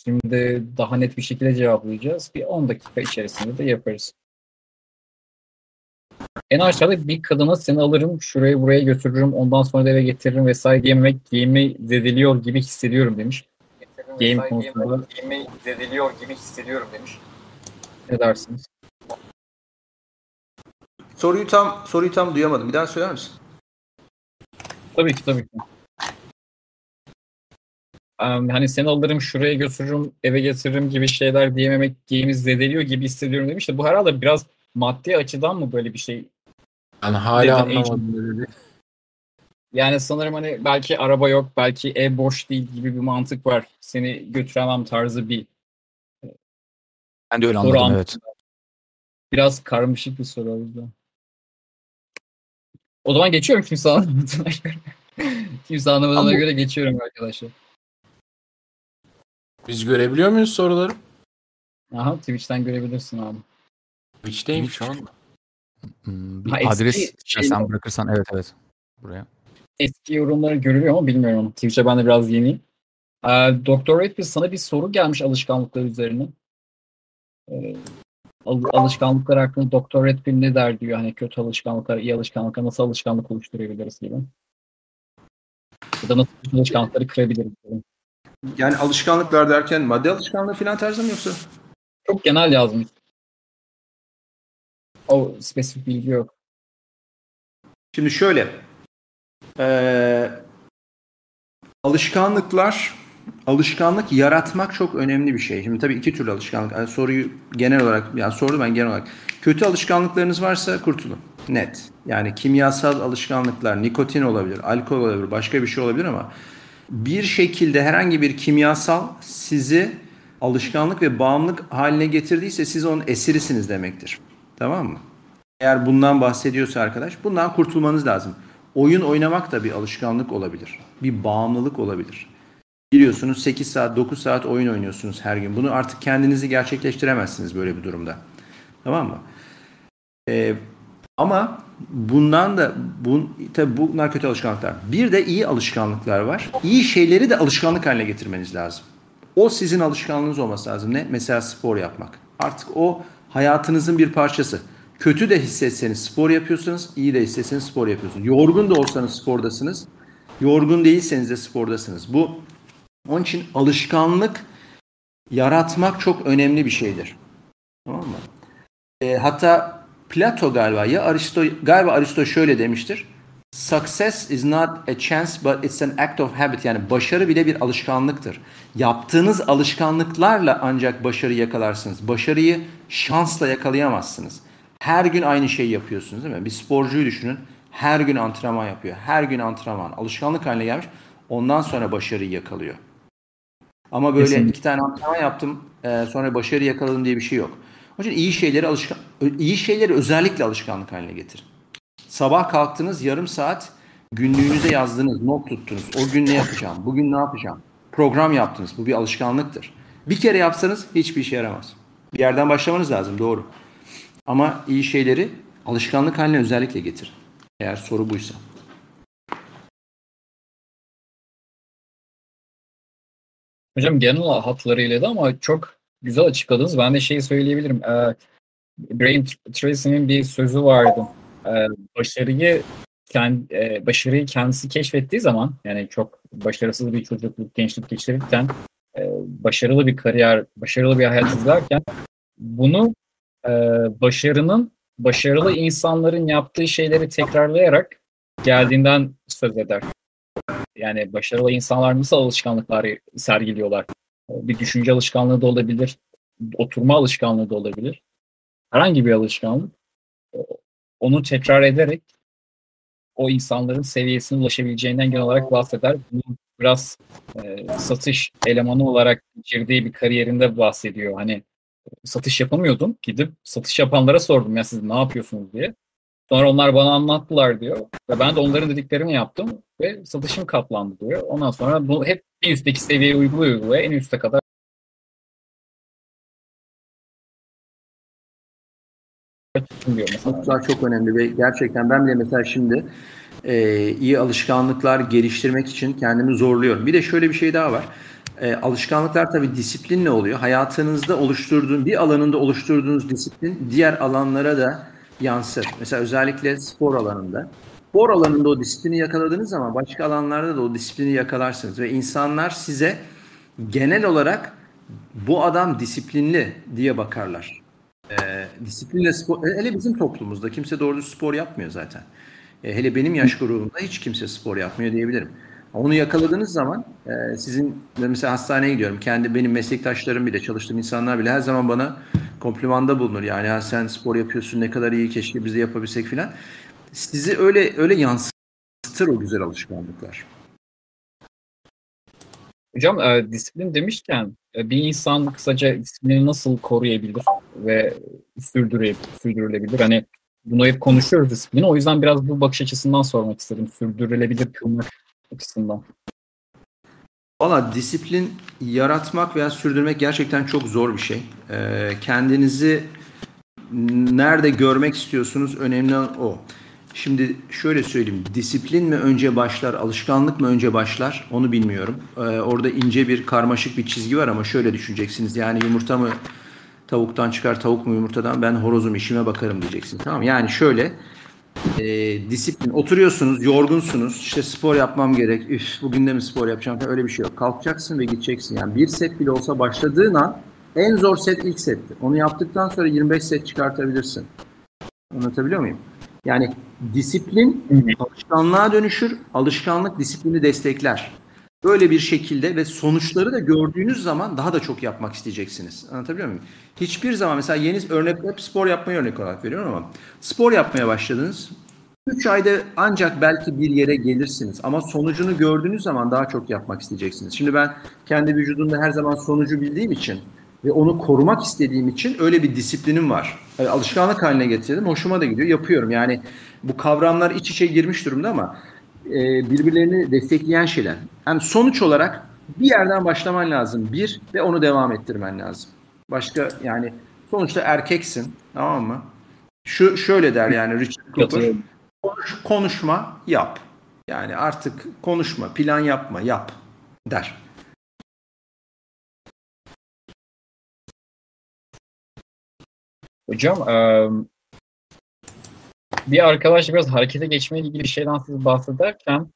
Şimdi daha net bir şekilde cevaplayacağız. Bir 10 dakika içerisinde de yaparız. En aşağıda bir kadına seni alırım, şuraya buraya götürürüm, ondan sonra da eve getiririm vesaire diyememek game'i zedeliyor gibi hissediyorum demiş. Game konusunda game'i zedeliyor gibi hissediyorum demiş. Ne dersiniz? Soruyu tam soruyu tam duyamadım. Bir daha söyler misin? Tabii ki tabii ki. Em, hani seni alırım şuraya götürürüm eve getiririm gibi şeyler diyememek game'i zedeliyor gibi hissediyorum demiş de bu herhalde biraz maddi açıdan mı böyle bir şey? Ben hala Neden anlamadım dedi. Yani sanırım hani belki araba yok belki ev boş değil gibi bir mantık var. Seni götüremem tarzı bir Ben de öyle anladım an- evet. biraz karmaşık bir soru o yüzden. O zaman geçiyorum kimse anlamadığına göre. kimse anlamadığına Ama- göre geçiyorum arkadaşlar. Biz görebiliyor muyuz soruları? Aha Twitch'ten görebilirsin abi. Twitch'teyim şu anda. Hmm, bir Ha, adres şey- sen bırakırsan evet evet. Buraya. eski yorumları görülüyor ama bilmiyorum Twitch'e ben de biraz yeniyim. Ee, Doktor Redfield sana bir soru gelmiş alışkanlıklar üzerine. Ee, al- alışkanlıklar hakkında Doktor Redfield ne der diyor. Hani kötü alışkanlıklar, iyi alışkanlıklar nasıl alışkanlık oluşturabiliriz gibi. Ya da nasıl kötü alışkanlıkları kırabiliriz gibi. Yani alışkanlıklar derken madde alışkanlığı falan tarzı mı yoksa? Çok genel yazmış. O spesifik bilgi yok. Şimdi şöyle. eee, alışkanlıklar, alışkanlık yaratmak çok önemli bir şey. Şimdi tabii iki türlü alışkanlık. Yani soruyu genel olarak, yani soru ben genel olarak. Kötü alışkanlıklarınız varsa kurtulun. Net. Yani kimyasal alışkanlıklar, nikotin olabilir, alkol olabilir, başka bir şey olabilir ama bir şekilde herhangi bir kimyasal sizi alışkanlık ve bağımlılık haline getirdiyse siz onun esirisiniz demektir. Tamam mı? Eğer bundan bahsediyorsa arkadaş bundan kurtulmanız lazım. Oyun oynamak da bir alışkanlık olabilir. Bir bağımlılık olabilir. Biliyorsunuz 8 saat 9 saat oyun oynuyorsunuz her gün. Bunu artık kendinizi gerçekleştiremezsiniz böyle bir durumda. Tamam mı? Ee, ama bundan da bun, tabii bunlar kötü alışkanlıklar. Bir de iyi alışkanlıklar var. İyi şeyleri de alışkanlık haline getirmeniz lazım. O sizin alışkanlığınız olması lazım. Ne? Mesela spor yapmak. Artık o hayatınızın bir parçası. Kötü de hissetseniz spor yapıyorsunuz, iyi de hissetseniz spor yapıyorsunuz. Yorgun da olsanız spordasınız, yorgun değilseniz de spordasınız. Bu onun için alışkanlık yaratmak çok önemli bir şeydir. Tamam mı? E, hatta Plato galiba ya Aristo galiba Aristo şöyle demiştir. Success is not a chance but it's an act of habit. Yani başarı bile bir alışkanlıktır. Yaptığınız alışkanlıklarla ancak başarı yakalarsınız. Başarıyı şansla yakalayamazsınız. Her gün aynı şeyi yapıyorsunuz değil mi? Bir sporcuyu düşünün. Her gün antrenman yapıyor. Her gün antrenman. Alışkanlık haline gelmiş. Ondan sonra başarıyı yakalıyor. Ama böyle Kesinlikle. iki tane antrenman yaptım e, sonra başarı yakaladım diye bir şey yok. Onun için iyi şeyleri alışkan iyi şeyleri özellikle alışkanlık haline getirin. Sabah kalktınız yarım saat günlüğünüze yazdınız, not tuttunuz. O gün ne yapacağım? Bugün ne yapacağım? Program yaptınız. Bu bir alışkanlıktır. Bir kere yapsanız hiçbir işe yaramaz. Bir yerden başlamanız lazım doğru. Ama iyi şeyleri alışkanlık haline özellikle getirin. Eğer soru buysa. Hocam genel hatlarıyla da ama çok güzel açıkladınız. Ben de şeyi söyleyebilirim. Ee, Brian Tracy'nin bir sözü vardı. Ee, başarıyı kend, e, başarıyı kendisi keşfettiği zaman yani çok başarısız bir çocukluk, gençlik geçirirken e, başarılı bir kariyer, başarılı bir hayat izlerken bunu e, başarının başarılı insanların yaptığı şeyleri tekrarlayarak geldiğinden söz eder. Yani başarılı insanlar nasıl alışkanlıklar sergiliyorlar? Bir düşünce alışkanlığı da olabilir. Oturma alışkanlığı da olabilir. Herhangi bir alışkanlık. Onu tekrar ederek o insanların seviyesine ulaşabileceğinden genel olarak bahseder. Bunu biraz e, satış elemanı olarak girdiği bir kariyerinde bahsediyor. Hani satış yapamıyordum. Gidip satış yapanlara sordum ya siz ne yapıyorsunuz diye. Sonra onlar bana anlattılar diyor. Ve ben de onların dediklerini yaptım ve satışım katlandı diyor. Ondan sonra bu hep bir üstteki seviyeye uyguluyor uyguluyor. En üste kadar diyor mesela. çok önemli ve gerçekten ben bile mesela şimdi e, iyi alışkanlıklar geliştirmek için kendimi zorluyorum. Bir de şöyle bir şey daha var. E, alışkanlıklar tabii disiplinle oluyor. Hayatınızda oluşturduğun bir alanında oluşturduğunuz disiplin diğer alanlara da yansır. Mesela özellikle spor alanında. Spor alanında o disiplini yakaladığınız zaman başka alanlarda da o disiplini yakalarsınız ve insanlar size genel olarak bu adam disiplinli diye bakarlar. E, disiplinle spor, hele bizim toplumumuzda kimse doğru spor yapmıyor zaten. E, hele benim yaş grubumda hiç kimse spor yapmıyor diyebilirim. Onu yakaladığınız zaman e, sizin mesela hastaneye gidiyorum. Kendi benim meslektaşlarım bile çalıştığım insanlar bile her zaman bana komplimanda bulunur. Yani ya sen spor yapıyorsun ne kadar iyi keşke biz de yapabilsek filan. Sizi öyle öyle yansıtır o güzel alışkanlıklar. Hocam e, disiplin demişken e, bir insan kısaca disiplini nasıl koruyabilir ve sürdürebilir, sürdürülebilir? Hani bunu hep konuşuyoruz disiplini. O yüzden biraz bu bakış açısından sormak istedim. Sürdürülebilir kılmak açısından. Valla disiplin yaratmak veya sürdürmek gerçekten çok zor bir şey. Ee, kendinizi nerede görmek istiyorsunuz önemli olan o. Şimdi şöyle söyleyeyim. Disiplin mi önce başlar, alışkanlık mı önce başlar onu bilmiyorum. Ee, orada ince bir karmaşık bir çizgi var ama şöyle düşüneceksiniz. Yani yumurta mı tavuktan çıkar, tavuk mu yumurtadan ben horozum işime bakarım diyeceksin. Tamam Yani şöyle e, disiplin. Oturuyorsunuz, yorgunsunuz. İşte spor yapmam gerek. Üf, bugün de mi spor yapacağım? Öyle bir şey yok. Kalkacaksın ve gideceksin. Yani bir set bile olsa başladığın an en zor set ilk setti. Onu yaptıktan sonra 25 set çıkartabilirsin. Anlatabiliyor muyum? Yani disiplin alışkanlığa dönüşür. Alışkanlık disiplini destekler. Böyle bir şekilde ve sonuçları da gördüğünüz zaman daha da çok yapmak isteyeceksiniz. Anlatabiliyor muyum? Hiçbir zaman mesela yeni örnek hep spor yapmayı örnek olarak veriyorum ama spor yapmaya başladınız. 3 ayda ancak belki bir yere gelirsiniz ama sonucunu gördüğünüz zaman daha çok yapmak isteyeceksiniz. Şimdi ben kendi vücudumda her zaman sonucu bildiğim için ve onu korumak istediğim için öyle bir disiplinim var. Yani alışkanlık haline getirdim. Hoşuma da gidiyor. Yapıyorum. Yani bu kavramlar iç içe girmiş durumda ama e, birbirlerini destekleyen şeyler. Yani sonuç olarak bir yerden başlaman lazım. Bir ve onu devam ettirmen lazım. Başka yani sonuçta erkeksin tamam mı? Şu şöyle der yani Richard Cooper. Konuş, konuşma yap. Yani artık konuşma, plan yapma, yap der. Hocam bir arkadaş biraz harekete geçmeyle ilgili bir şeyden siz bahsederken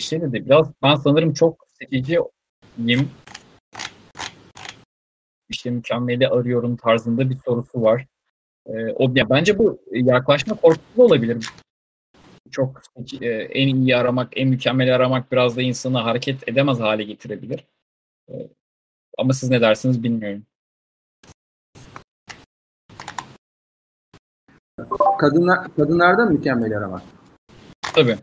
şey dedi biraz ben sanırım çok seçiciyim işte mükemmeli arıyorum tarzında bir sorusu var. o ya bence bu yaklaşma korkusu olabilir. Çok en iyi aramak, en mükemmeli aramak biraz da insanı hareket edemez hale getirebilir. ama siz ne dersiniz bilmiyorum. Kadınlar, kadınlarda mükemmeli aramak. Tabii.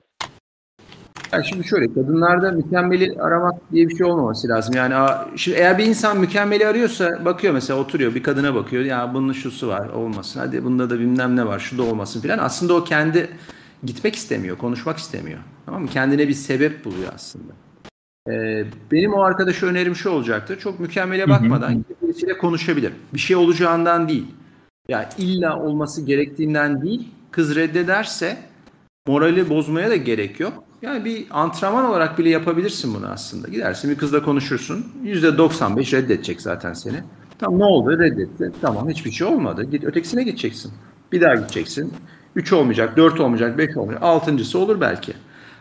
Yani şimdi şöyle kadınlarda mükemmeli aramak diye bir şey olmaması lazım. Yani şimdi eğer bir insan mükemmeli arıyorsa bakıyor mesela oturuyor bir kadına bakıyor. Ya bunun şusu var olmasın. Hadi bunda da bilmem ne var şu da olmasın filan. Aslında o kendi gitmek istemiyor, konuşmak istemiyor. Tamam mı? Kendine bir sebep buluyor aslında. Ee, benim o arkadaşa önerim şu olacaktır. Çok mükemmele bakmadan birisiyle konuşabilir. Bir şey olacağından değil. Ya illa olması gerektiğinden değil. Kız reddederse morali bozmaya da gerek yok. Yani bir antrenman olarak bile yapabilirsin bunu aslında. Gidersin bir kızla konuşursun. %95 reddedecek zaten seni. Tamam ne oldu? Reddetti. Tamam hiçbir şey olmadı. Git ötekisine gideceksin. Bir daha gideceksin. 3 olmayacak, 4 olmayacak, 5 olmayacak. Altıncısı olur belki.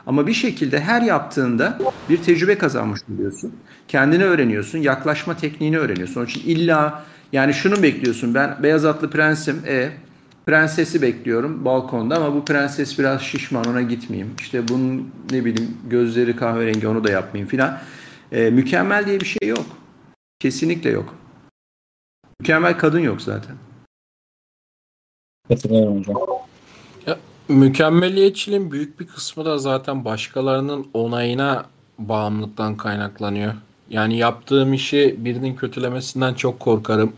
Ama bir şekilde her yaptığında bir tecrübe kazanmış oluyorsun. Kendini öğreniyorsun, yaklaşma tekniğini öğreniyorsun. Onun için illa yani şunu bekliyorsun. Ben beyaz atlı prensim. E prensesi bekliyorum balkonda ama bu prenses biraz şişman ona gitmeyeyim. İşte bunun ne bileyim gözleri kahverengi onu da yapmayayım filan. E, mükemmel diye bir şey yok. Kesinlikle yok. Mükemmel kadın yok zaten. Katılıyorum hocam. Ya, mükemmeliyetçiliğin büyük bir kısmı da zaten başkalarının onayına bağımlılıktan kaynaklanıyor. Yani yaptığım işi birinin kötülemesinden çok korkarım.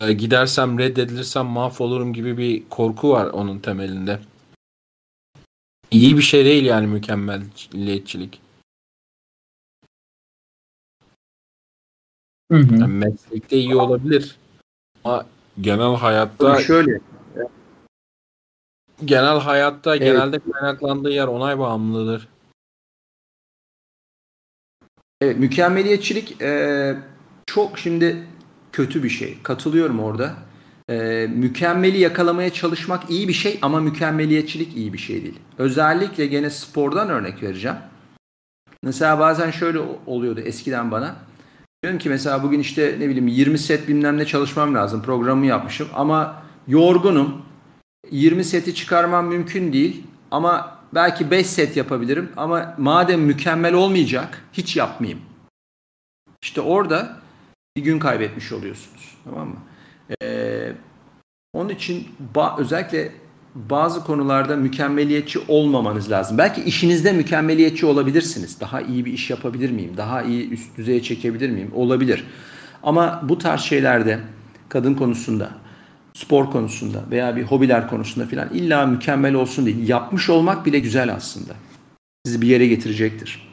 E, gidersem reddedilirsem mahvolurum gibi bir korku var onun temelinde. İyi bir şey değil yani mükemmeliyetçilik. Hı hı. Yani meslekte iyi olabilir. Ama genel hayatta Şöyle genel hayatta Evet. genelde kaynaklandığı yer onay bağımlılığıdır. Evet, mükemmeliyetçilik e, çok şimdi kötü bir şey. Katılıyorum orada. E, mükemmeli yakalamaya çalışmak iyi bir şey ama mükemmeliyetçilik iyi bir şey değil. Özellikle gene spordan örnek vereceğim. Mesela bazen şöyle oluyordu eskiden bana. Diyorum ki mesela bugün işte ne bileyim 20 set bilmem ne çalışmam lazım. Programı yapmışım ama yorgunum. 20 seti çıkarmam mümkün değil ama belki 5 set yapabilirim ama madem mükemmel olmayacak hiç yapmayayım. İşte orada bir gün kaybetmiş oluyorsunuz. Tamam mı? Ee, onun için ba- özellikle bazı konularda mükemmeliyetçi olmamanız lazım. Belki işinizde mükemmeliyetçi olabilirsiniz. Daha iyi bir iş yapabilir miyim? Daha iyi üst düzeye çekebilir miyim? Olabilir. Ama bu tarz şeylerde kadın konusunda, spor konusunda veya bir hobiler konusunda filan illa mükemmel olsun değil. Yapmış olmak bile güzel aslında. Sizi bir yere getirecektir.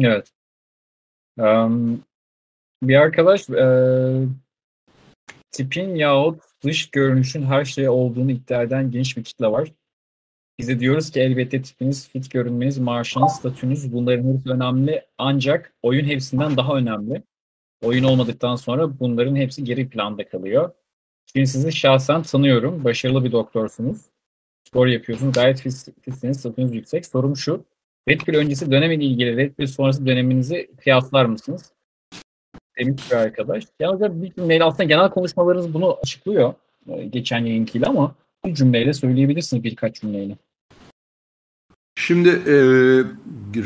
Evet. Em, bir arkadaş e, tipin yahut dış görünüşün her şey olduğunu iddia eden geniş bir kitle var. Biz de diyoruz ki elbette tipiniz, fit görünmeniz, maaşınız, statünüz bunların hepsi önemli. Ancak oyun hepsinden daha önemli. Oyun olmadıktan sonra bunların hepsi geri planda kalıyor. Şimdi sizi şahsen tanıyorum. Başarılı bir doktorsunuz. Spor yapıyorsunuz. Gayet fit, fitsiniz, statünüz yüksek. Sorum şu. Red Pill öncesi dönemle ilgili Red Pill sonrası döneminizi kıyaslar mısınız? Demiş bir arkadaş. Yalnız bir cümleyle aslında genel konuşmalarınız bunu açıklıyor. e, Geçen yayınkiyle ama bir cümleyle söyleyebilirsiniz birkaç cümleyle. Şimdi e,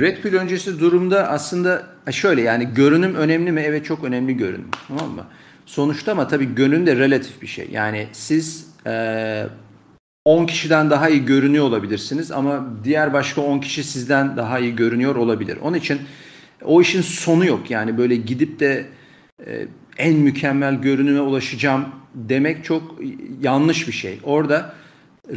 Red Pill öncesi durumda aslında şöyle yani görünüm önemli mi? Evet çok önemli görünüm. Tamam mı? Sonuçta ama tabii görünüm de relatif bir şey. Yani siz e, 10 kişiden daha iyi görünüyor olabilirsiniz ama diğer başka 10 kişi sizden daha iyi görünüyor olabilir. Onun için o işin sonu yok. Yani böyle gidip de e, en mükemmel görünüme ulaşacağım demek çok yanlış bir şey. Orada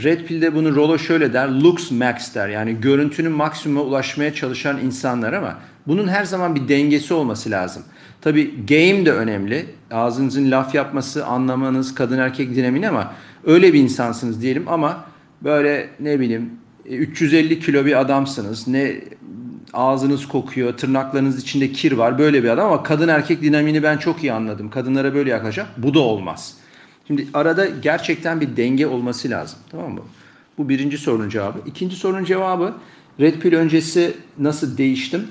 Red Pill'de bunu Rollo şöyle der, looks max der. Yani görüntünün maksimuma ulaşmaya çalışan insanlar ama bunun her zaman bir dengesi olması lazım. Tabi game de önemli. Ağzınızın laf yapması, anlamanız, kadın erkek dinamini ama öyle bir insansınız diyelim ama böyle ne bileyim 350 kilo bir adamsınız. Ne ağzınız kokuyor, tırnaklarınız içinde kir var. Böyle bir adam ama kadın erkek dinamini ben çok iyi anladım. Kadınlara böyle yaklaşacağım. Bu da olmaz. Şimdi arada gerçekten bir denge olması lazım. Tamam mı? Bu birinci sorunun cevabı. İkinci sorunun cevabı Red Pill öncesi nasıl değiştim?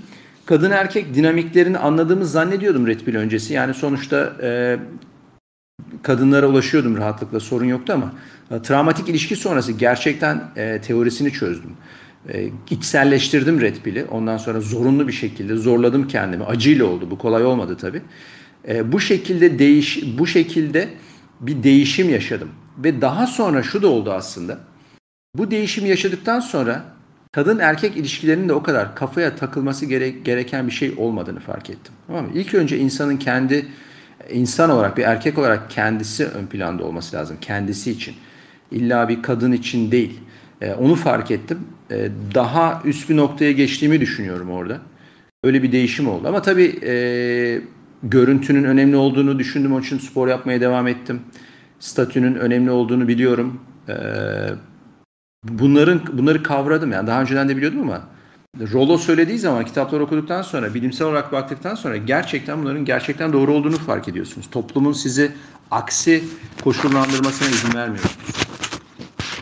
Kadın erkek dinamiklerini anladığımı zannediyordum Red Pill öncesi. Yani sonuçta e, kadınlara ulaşıyordum rahatlıkla sorun yoktu ama e, travmatik ilişki sonrası gerçekten e, teorisini çözdüm. E, içselleştirdim Red Pill'i. Ondan sonra zorunlu bir şekilde zorladım kendimi. Acıyla oldu. Bu kolay olmadı tabii. E, bu şekilde değiş bu şekilde bir değişim yaşadım. Ve daha sonra şu da oldu aslında. Bu değişimi yaşadıktan sonra kadın erkek ilişkilerinin de o kadar kafaya takılması gere- gereken bir şey olmadığını fark ettim. Tamam mı? İlk önce insanın kendi insan olarak bir erkek olarak kendisi ön planda olması lazım. Kendisi için. İlla bir kadın için değil. Ee, onu fark ettim. Ee, daha üst bir noktaya geçtiğimi düşünüyorum orada. Öyle bir değişim oldu. Ama tabii e, görüntünün önemli olduğunu düşündüm. Onun için spor yapmaya devam ettim. Statünün önemli olduğunu biliyorum. Ee, bunların bunları kavradım. Yani daha önceden de biliyordum ama Rollo söylediği zaman kitapları okuduktan sonra bilimsel olarak baktıktan sonra gerçekten bunların gerçekten doğru olduğunu fark ediyorsunuz. Toplumun sizi aksi koşullandırmasına izin vermiyorsunuz.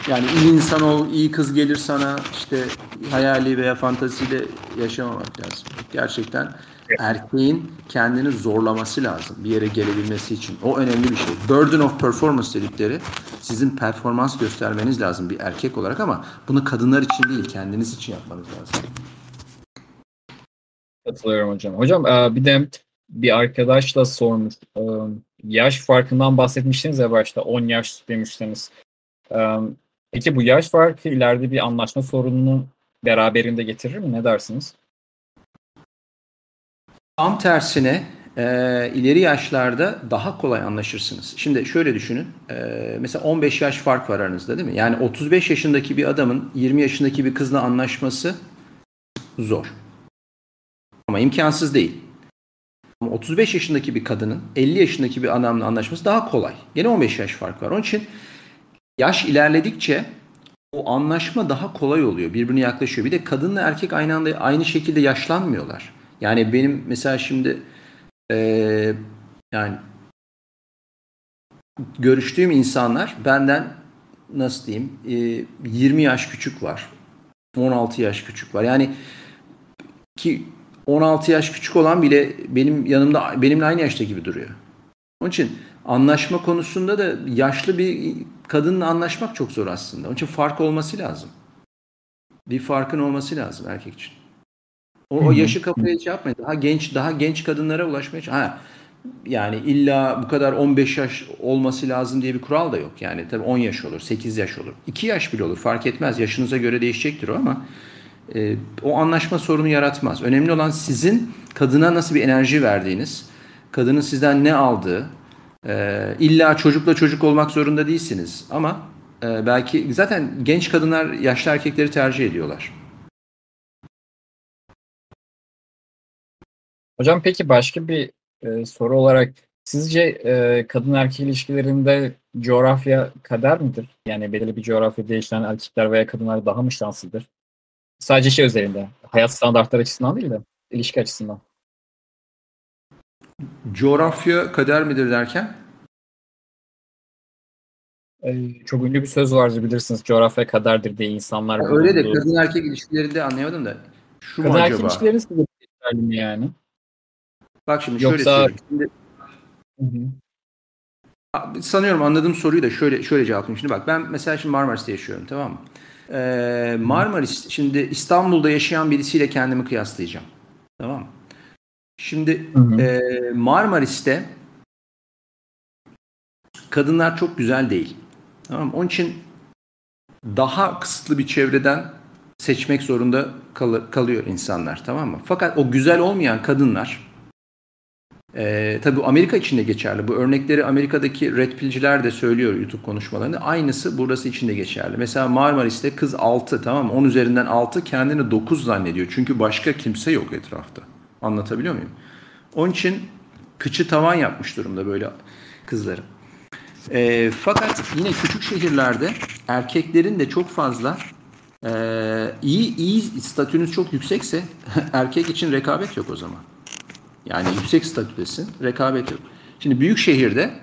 Yani iyi insan ol, iyi kız gelir sana işte hayali veya fantasiyle yaşamamak lazım. Gerçekten erkeğin kendini zorlaması lazım bir yere gelebilmesi için. O önemli bir şey. Burden of performance dedikleri sizin performans göstermeniz lazım bir erkek olarak ama bunu kadınlar için değil kendiniz için yapmanız lazım. Katılıyorum hocam. Hocam e, bir de bir arkadaşla sormuş. E, yaş farkından bahsetmiştiniz ya başta 10 yaş demiştiniz. E, peki bu yaş farkı ileride bir anlaşma sorununu beraberinde getirir mi? Ne dersiniz? Tam tersine e, ileri yaşlarda daha kolay anlaşırsınız. Şimdi şöyle düşünün. E, mesela 15 yaş fark var aranızda değil mi? Yani 35 yaşındaki bir adamın 20 yaşındaki bir kızla anlaşması zor. Ama imkansız değil. Ama 35 yaşındaki bir kadının 50 yaşındaki bir adamla anlaşması daha kolay. Gene 15 yaş fark var. Onun için yaş ilerledikçe o anlaşma daha kolay oluyor. Birbirine yaklaşıyor. Bir de kadınla erkek aynı anda aynı şekilde yaşlanmıyorlar. Yani benim mesela şimdi ee, yani görüştüğüm insanlar benden nasıl diyeyim e, 20 yaş küçük var. 16 yaş küçük var. Yani ki 16 yaş küçük olan bile benim yanımda benimle aynı yaşta gibi duruyor. Onun için anlaşma konusunda da yaşlı bir kadınla anlaşmak çok zor aslında. Onun için fark olması lazım. Bir farkın olması lazım erkek için. O, o yaşı kafaya şey yapmayın. Daha genç daha genç kadınlara ulaşmaya ha yani illa bu kadar 15 yaş olması lazım diye bir kural da yok. Yani tabii 10 yaş olur, 8 yaş olur. 2 yaş bile olur fark etmez. Yaşınıza göre değişecektir o ama e, o anlaşma sorunu yaratmaz. Önemli olan sizin kadına nasıl bir enerji verdiğiniz, kadının sizden ne aldığı, e, illa çocukla çocuk olmak zorunda değilsiniz. Ama e, belki zaten genç kadınlar yaşlı erkekleri tercih ediyorlar. Hocam peki başka bir e, soru olarak sizce e, kadın erkek ilişkilerinde coğrafya kader midir? Yani belirli bir coğrafyada yaşayan erkekler veya kadınlar daha mı şanslıdır? Sadece şey üzerinde, hayat standartları açısından değil de ilişki açısından. Coğrafya kader midir derken? Ee, çok ünlü bir söz vardır bilirsiniz. Coğrafya kaderdir diye insanlar. Öyle de kadın erkek ilişkilerinde anlayamadım da. Şu kadın erkek mi yani? Bak şimdi Yoksa... şöyle söyleyeyim. Şimdi, sanıyorum anladığım soruyu da şöyle şöyle cevaplayayım. Şimdi bak ben mesela şimdi Marmaris'te yaşıyorum tamam mı? Ee, Marmaris şimdi İstanbul'da yaşayan birisiyle kendimi kıyaslayacağım. Tamam mı? Şimdi E, Marmaris'te kadınlar çok güzel değil. Tamam mı? Onun için daha kısıtlı bir çevreden seçmek zorunda kal- kalıyor insanlar tamam mı? Fakat o güzel olmayan kadınlar ee, tabii Amerika için de geçerli. Bu örnekleri Amerika'daki red pill'ciler de söylüyor YouTube konuşmalarında. Aynısı burası için de geçerli. Mesela Marmaris'te kız 6 tamam mı? 10 üzerinden 6 kendini 9 zannediyor. Çünkü başka kimse yok etrafta. Anlatabiliyor muyum? Onun için kıçı tavan yapmış durumda böyle kızların. E, fakat yine küçük şehirlerde erkeklerin de çok fazla e, iyi iyi statünüz çok yüksekse erkek için rekabet yok o zaman. Yani yüksek statüdesin, rekabet yok. Şimdi büyük şehirde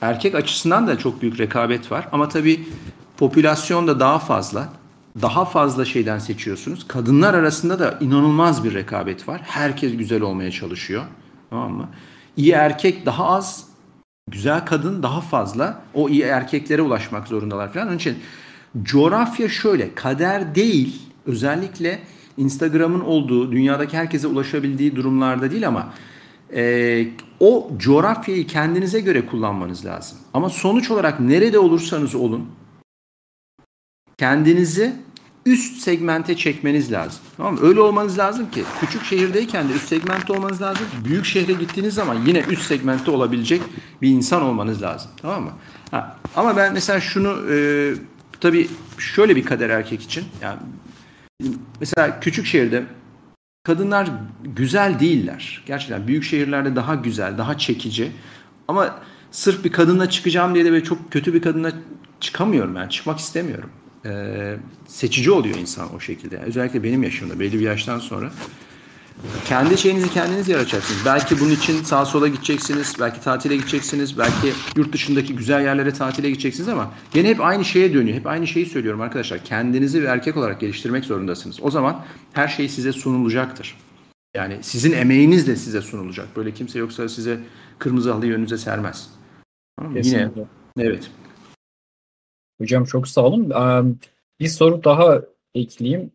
erkek açısından da çok büyük rekabet var ama tabii popülasyon da daha fazla. Daha fazla şeyden seçiyorsunuz. Kadınlar arasında da inanılmaz bir rekabet var. Herkes güzel olmaya çalışıyor. Tamam mı? İyi erkek daha az, güzel kadın daha fazla. O iyi erkeklere ulaşmak zorundalar falan. Onun için coğrafya şöyle, kader değil. Özellikle Instagram'ın olduğu, dünyadaki herkese ulaşabildiği durumlarda değil ama e, o coğrafyayı kendinize göre kullanmanız lazım. Ama sonuç olarak nerede olursanız olun kendinizi üst segmente çekmeniz lazım. Tamam mı? Öyle olmanız lazım ki küçük şehirdeyken de üst segmentte olmanız lazım. Büyük şehre gittiğiniz zaman yine üst segmentte olabilecek bir insan olmanız lazım. Tamam mı? Ha, ama ben mesela şunu e, tabii şöyle bir kader erkek için yani mesela küçük şehirde kadınlar güzel değiller. Gerçekten büyük şehirlerde daha güzel, daha çekici. Ama sırf bir kadınla çıkacağım diye de böyle çok kötü bir kadınla çıkamıyorum ben. Çıkmak istemiyorum. Ee, seçici oluyor insan o şekilde. özellikle benim yaşımda belli bir yaştan sonra kendi şeyinizi kendiniz yaratacaksınız. Belki bunun için sağa sola gideceksiniz, belki tatile gideceksiniz, belki yurt dışındaki güzel yerlere tatile gideceksiniz ama gene hep aynı şeye dönüyor. Hep aynı şeyi söylüyorum arkadaşlar. Kendinizi bir erkek olarak geliştirmek zorundasınız. O zaman her şey size sunulacaktır. Yani sizin emeğiniz de size sunulacak. Böyle kimse yoksa size kırmızı halıyı önünüze sermez. Yine evet. Hocam çok sağ olun. Bir soru daha ekleyeyim.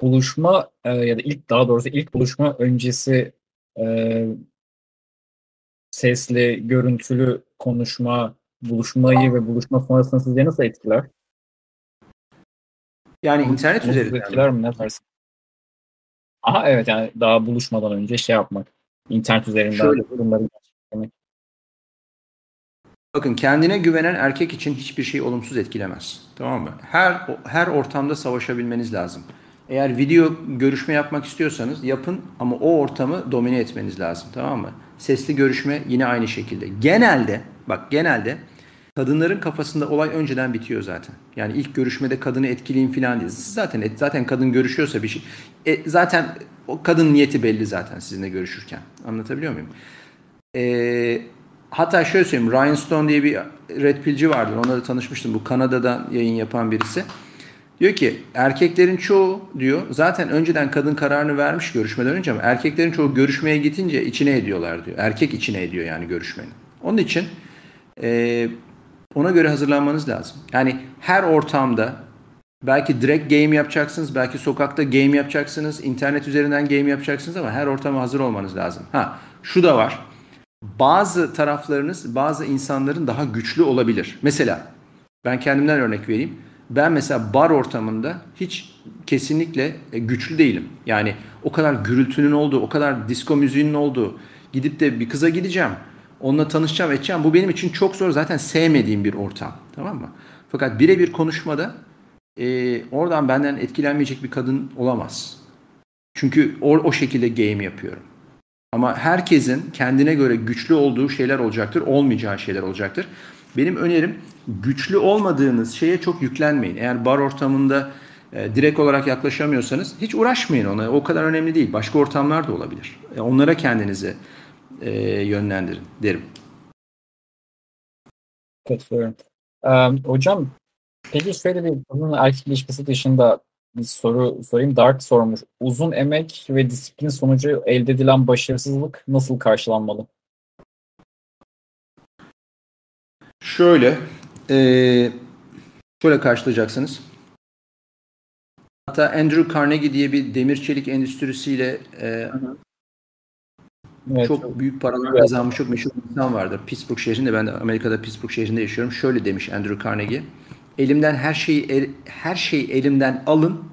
Buluşma e, ya da ilk daha doğrusu ilk buluşma öncesi e, sesli, görüntülü konuşma, buluşmayı ve buluşma sonrasında sizce nasıl etkiler? Yani internet üzerinden. etkiler mi? Ne dersin? Aha evet yani daha buluşmadan önce şey yapmak. internet üzerinden Şöyle. bunları. Bakın kendine güvenen erkek için hiçbir şey olumsuz etkilemez. Tamam mı? Her her ortamda savaşabilmeniz lazım. Eğer video görüşme yapmak istiyorsanız yapın ama o ortamı domine etmeniz lazım. Tamam mı? Sesli görüşme yine aynı şekilde. Genelde bak genelde kadınların kafasında olay önceden bitiyor zaten. Yani ilk görüşmede kadını etkileyin falan değil. Zaten zaten kadın görüşüyorsa bir şey e, zaten o kadın niyeti belli zaten sizinle görüşürken. Anlatabiliyor muyum? Eee Hatta şöyle söyleyeyim. Ryan Stone diye bir Red Pill'ci vardır. Onunla da tanışmıştım. Bu Kanada'dan yayın yapan birisi. Diyor ki erkeklerin çoğu diyor zaten önceden kadın kararını vermiş görüşmeden önce ama erkeklerin çoğu görüşmeye gitince içine ediyorlar diyor. Erkek içine ediyor yani görüşmenin. Onun için e, ona göre hazırlanmanız lazım. Yani her ortamda belki direkt game yapacaksınız, belki sokakta game yapacaksınız, internet üzerinden game yapacaksınız ama her ortama hazır olmanız lazım. Ha şu da var bazı taraflarınız bazı insanların daha güçlü olabilir. Mesela ben kendimden örnek vereyim. Ben mesela bar ortamında hiç kesinlikle e, güçlü değilim. Yani o kadar gürültünün olduğu, o kadar disco müziğinin olduğu, gidip de bir kıza gideceğim, onunla tanışacağım, edeceğim. Bu benim için çok zor. Zaten sevmediğim bir ortam. Tamam mı? Fakat birebir konuşmada e, oradan benden etkilenmeyecek bir kadın olamaz. Çünkü o, o şekilde game yapıyorum. Ama herkesin kendine göre güçlü olduğu şeyler olacaktır, olmayacağı şeyler olacaktır. Benim önerim güçlü olmadığınız şeye çok yüklenmeyin. Eğer bar ortamında e, direkt olarak yaklaşamıyorsanız hiç uğraşmayın ona. O kadar önemli değil. Başka ortamlar da olabilir. E, onlara kendinizi e, yönlendirin derim. Katılıyorum. Ee, hocam peki şöyle bir kadın erkek ilişkisi dışında bir soru sorayım. Dark sormuş. Uzun emek ve disiplin sonucu elde edilen başarısızlık nasıl karşılanmalı? Şöyle, e, şöyle karşılayacaksınız. Hatta Andrew Carnegie diye bir demir çelik endüstrisiyle e, Evet, çok büyük paralar kazanmış çok meşhur bir insan vardır. Pittsburgh şehrinde ben de Amerika'da Pittsburgh şehrinde yaşıyorum. Şöyle demiş Andrew Carnegie. Elimden her şeyi el- her şeyi elimden alın.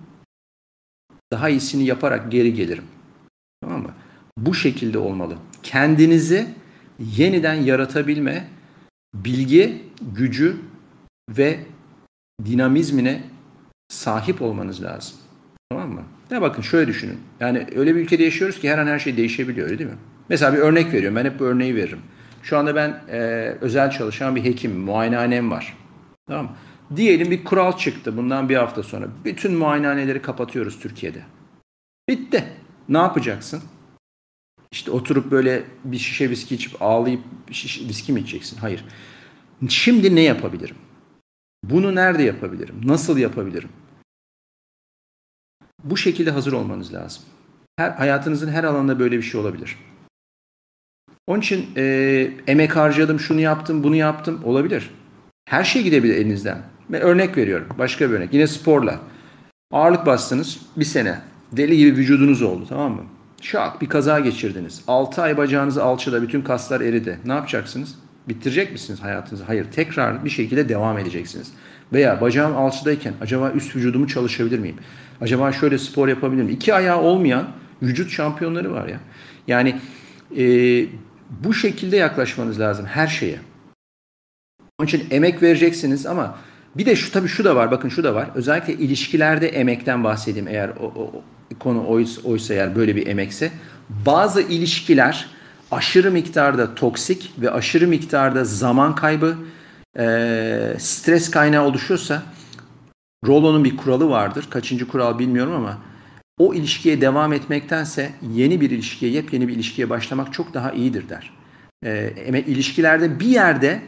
Daha iyisini yaparak geri gelirim. Tamam mı? Bu şekilde olmalı. Kendinizi yeniden yaratabilme bilgi, gücü ve dinamizmine sahip olmanız lazım. Tamam mı? Ya bakın şöyle düşünün. Yani öyle bir ülkede yaşıyoruz ki her an her şey değişebiliyor değil mi? Mesela bir örnek veriyorum. Ben hep bu örneği veririm. Şu anda ben e, özel çalışan bir hekim, muayenehanem var. Tamam mı? Diyelim bir kural çıktı bundan bir hafta sonra. Bütün muayenehaneleri kapatıyoruz Türkiye'de. Bitti. Ne yapacaksın? İşte oturup böyle bir şişe viski içip ağlayıp şiş, viski mi içeceksin? Hayır. Şimdi ne yapabilirim? Bunu nerede yapabilirim? Nasıl yapabilirim? Bu şekilde hazır olmanız lazım. Her, hayatınızın her alanında böyle bir şey olabilir. Onun için e, emek harcadım, şunu yaptım, bunu yaptım olabilir. Her şey gidebilir elinizden. Ben örnek veriyorum. Başka bir örnek. Yine sporla. Ağırlık bastınız bir sene. Deli gibi vücudunuz oldu tamam mı? Şak bir kaza geçirdiniz. 6 ay bacağınızı alçıda bütün kaslar eridi. Ne yapacaksınız? Bitirecek misiniz hayatınızı? Hayır. Tekrar bir şekilde devam edeceksiniz. Veya bacağım alçıdayken acaba üst vücudumu çalışabilir miyim? Acaba şöyle spor yapabilir miyim? İki ayağı olmayan vücut şampiyonları var ya. Yani e, bu şekilde yaklaşmanız lazım her şeye. Onun için emek vereceksiniz ama bir de şu tabii şu da var. Bakın şu da var. Özellikle ilişkilerde emekten bahsedeyim eğer o, o konu oysa, oysa eğer böyle bir emekse. Bazı ilişkiler aşırı miktarda toksik ve aşırı miktarda zaman kaybı, e, stres kaynağı oluşuyorsa Rollo'nun bir kuralı vardır. Kaçıncı kural bilmiyorum ama o ilişkiye devam etmektense yeni bir ilişkiye, yepyeni bir ilişkiye başlamak çok daha iyidir der. E, ilişkilerde bir yerde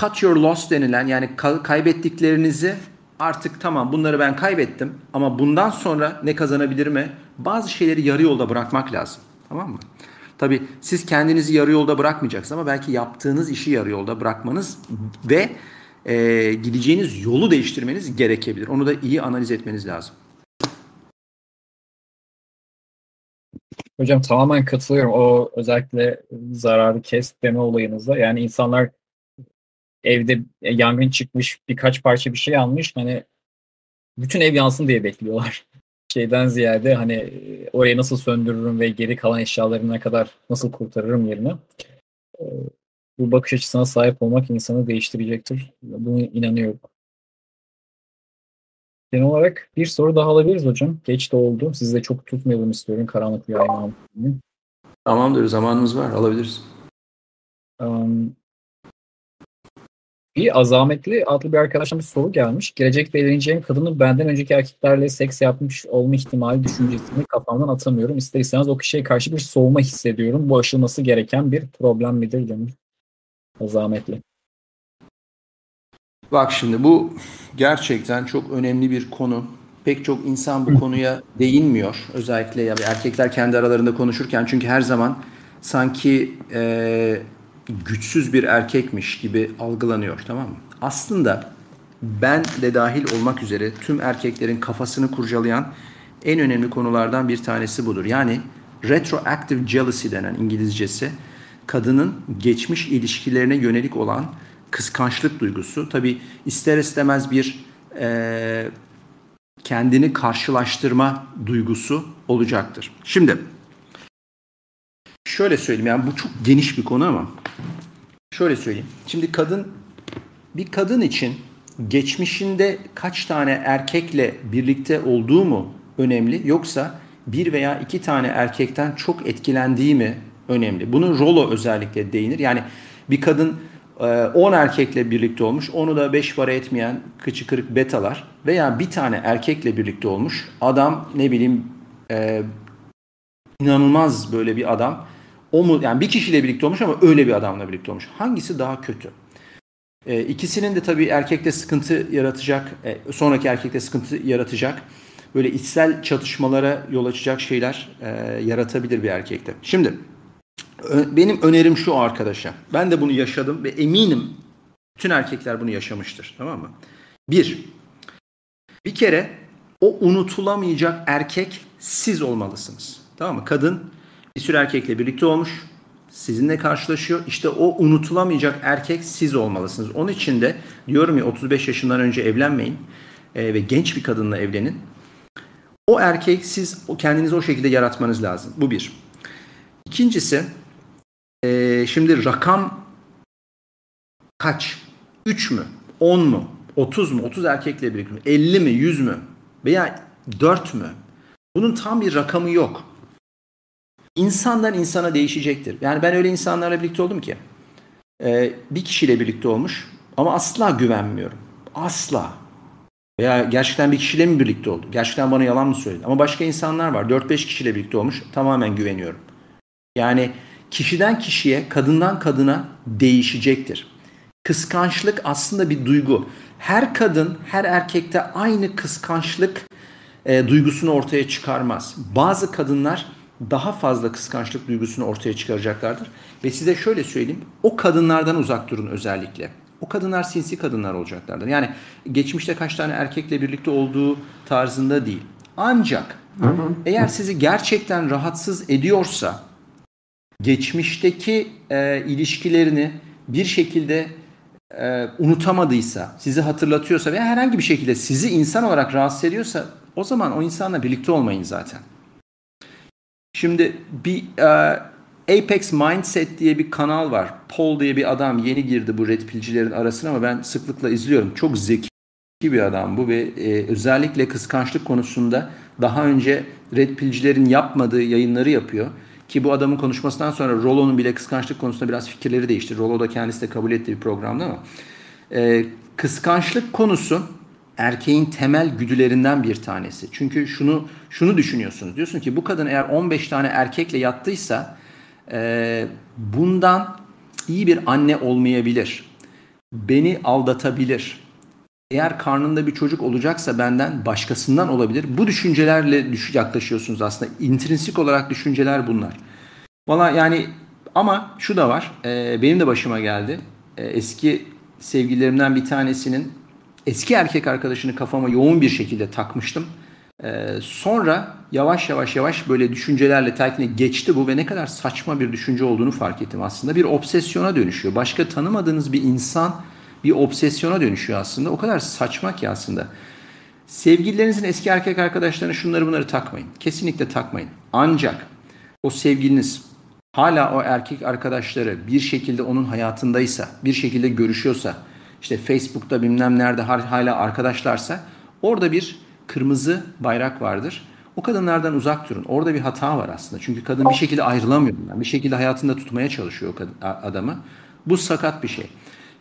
cut your loss denilen yani kaybettiklerinizi artık tamam bunları ben kaybettim ama bundan sonra ne kazanabilirime bazı şeyleri yarı yolda bırakmak lazım. Tamam mı? Tabi siz kendinizi yarı yolda bırakmayacaksınız ama belki yaptığınız işi yarı yolda bırakmanız ve e, gideceğiniz yolu değiştirmeniz gerekebilir. Onu da iyi analiz etmeniz lazım. Hocam tamamen katılıyorum. O özellikle zararı kes deme olayınızda. Yani insanlar evde yangın çıkmış birkaç parça bir şey almış. Hani bütün ev yansın diye bekliyorlar. Şeyden ziyade hani orayı nasıl söndürürüm ve geri kalan eşyalarına kadar nasıl kurtarırım yerine. Ee, bu bakış açısına sahip olmak insanı değiştirecektir. Bunu inanıyorum. Genel olarak bir soru daha alabiliriz hocam. Geç de oldu. Sizi de çok tutmayalım istiyorum. Karanlık bir ayın Tamamdır. Zamanımız var. Alabiliriz. Um, bir azametli adlı bir arkadaştan bir soru gelmiş. Gelecekte evleneceğim kadının benden önceki erkeklerle seks yapmış olma ihtimali düşüncesini kafamdan atamıyorum. İster istemez o kişiye karşı bir soğuma hissediyorum. Bu aşılması gereken bir problem midir demiş. Azametli. Bak şimdi bu gerçekten çok önemli bir konu. Pek çok insan bu konuya değinmiyor. Özellikle ya erkekler kendi aralarında konuşurken çünkü her zaman sanki e, güçsüz bir erkekmiş gibi algılanıyor tamam mı? Aslında ben de dahil olmak üzere tüm erkeklerin kafasını kurcalayan en önemli konulardan bir tanesi budur. Yani retroactive jealousy denen İngilizcesi kadının geçmiş ilişkilerine yönelik olan kıskançlık duygusu. Tabi ister istemez bir e, kendini karşılaştırma duygusu olacaktır. Şimdi şöyle söyleyeyim yani bu çok geniş bir konu ama şöyle söyleyeyim. Şimdi kadın bir kadın için geçmişinde kaç tane erkekle birlikte olduğu mu önemli yoksa bir veya iki tane erkekten çok etkilendiği mi önemli? Bunu Rolo özellikle değinir. Yani bir kadın 10 erkekle birlikte olmuş. Onu da 5 para etmeyen kıçı kırık betalar veya bir tane erkekle birlikte olmuş. Adam ne bileyim e, inanılmaz böyle bir adam. O mu yani bir kişiyle birlikte olmuş ama öyle bir adamla birlikte olmuş. Hangisi daha kötü? E, ikisinin de tabii erkekte sıkıntı yaratacak, e, sonraki erkekte sıkıntı yaratacak. Böyle içsel çatışmalara yol açacak şeyler e, yaratabilir bir erkekte. Şimdi benim önerim şu arkadaşa. Ben de bunu yaşadım ve eminim bütün erkekler bunu yaşamıştır. Tamam mı? Bir, bir kere o unutulamayacak erkek siz olmalısınız. Tamam mı? Kadın bir sürü erkekle birlikte olmuş. Sizinle karşılaşıyor. İşte o unutulamayacak erkek siz olmalısınız. Onun için de diyorum ya 35 yaşından önce evlenmeyin e, ve genç bir kadınla evlenin. O erkek siz kendinizi o şekilde yaratmanız lazım. Bu bir. İkincisi e, şimdi rakam kaç? 3 mü? 10 mu? 30 mu? 30 erkekle birlikte mi? 50 mi? 100 mü? Veya 4 mü? Bunun tam bir rakamı yok. İnsandan insana değişecektir. Yani ben öyle insanlarla birlikte oldum ki e, bir kişiyle birlikte olmuş ama asla güvenmiyorum. Asla. Veya gerçekten bir kişiyle mi birlikte oldu? Gerçekten bana yalan mı söyledi? Ama başka insanlar var. 4-5 kişiyle birlikte olmuş. Tamamen güveniyorum. Yani kişiden kişiye, kadından kadına değişecektir. Kıskançlık aslında bir duygu. Her kadın, her erkekte aynı kıskançlık e, duygusunu ortaya çıkarmaz. Bazı kadınlar daha fazla kıskançlık duygusunu ortaya çıkaracaklardır. Ve size şöyle söyleyeyim, o kadınlardan uzak durun özellikle. O kadınlar sinsi kadınlar olacaklardır. Yani geçmişte kaç tane erkekle birlikte olduğu tarzında değil. Ancak eğer sizi gerçekten rahatsız ediyorsa geçmişteki e, ilişkilerini bir şekilde e, unutamadıysa, sizi hatırlatıyorsa veya herhangi bir şekilde sizi insan olarak rahatsız ediyorsa o zaman o insanla birlikte olmayın zaten. Şimdi bir e, Apex Mindset diye bir kanal var. Paul diye bir adam yeni girdi bu red pilcilerin arasına ama ben sıklıkla izliyorum. Çok zeki bir adam bu ve e, özellikle kıskançlık konusunda daha önce red pilcilerin yapmadığı yayınları yapıyor. Ki bu adamın konuşmasından sonra Rollo'nun bile kıskançlık konusunda biraz fikirleri değişti. Rollo da kendisi de kabul ettiği bir programda ama e, kıskançlık konusu erkeğin temel güdülerinden bir tanesi. Çünkü şunu şunu düşünüyorsunuz. Diyorsun ki bu kadın eğer 15 tane erkekle yattıysa e, bundan iyi bir anne olmayabilir. Beni aldatabilir. Eğer karnında bir çocuk olacaksa benden başkasından olabilir. Bu düşüncelerle yaklaşıyorsunuz aslında. İntrinsik olarak düşünceler bunlar. Valla yani ama şu da var. E, benim de başıma geldi. E, eski sevgililerimden bir tanesinin eski erkek arkadaşını kafama yoğun bir şekilde takmıştım. Ee, sonra yavaş yavaş yavaş böyle düşüncelerle telkine geçti bu ve ne kadar saçma bir düşünce olduğunu fark ettim aslında. Bir obsesyona dönüşüyor. Başka tanımadığınız bir insan bir obsesyona dönüşüyor aslında. O kadar saçma ki aslında. Sevgililerinizin eski erkek arkadaşlarına şunları bunları takmayın. Kesinlikle takmayın. Ancak o sevgiliniz hala o erkek arkadaşları bir şekilde onun hayatındaysa, bir şekilde görüşüyorsa, işte Facebook'ta bilmem nerede hala arkadaşlarsa orada bir kırmızı bayrak vardır. O kadınlardan uzak durun. Orada bir hata var aslında. Çünkü kadın bir şekilde ayrılamıyor. Yani bir şekilde hayatında tutmaya çalışıyor o adamı. Bu sakat bir şey.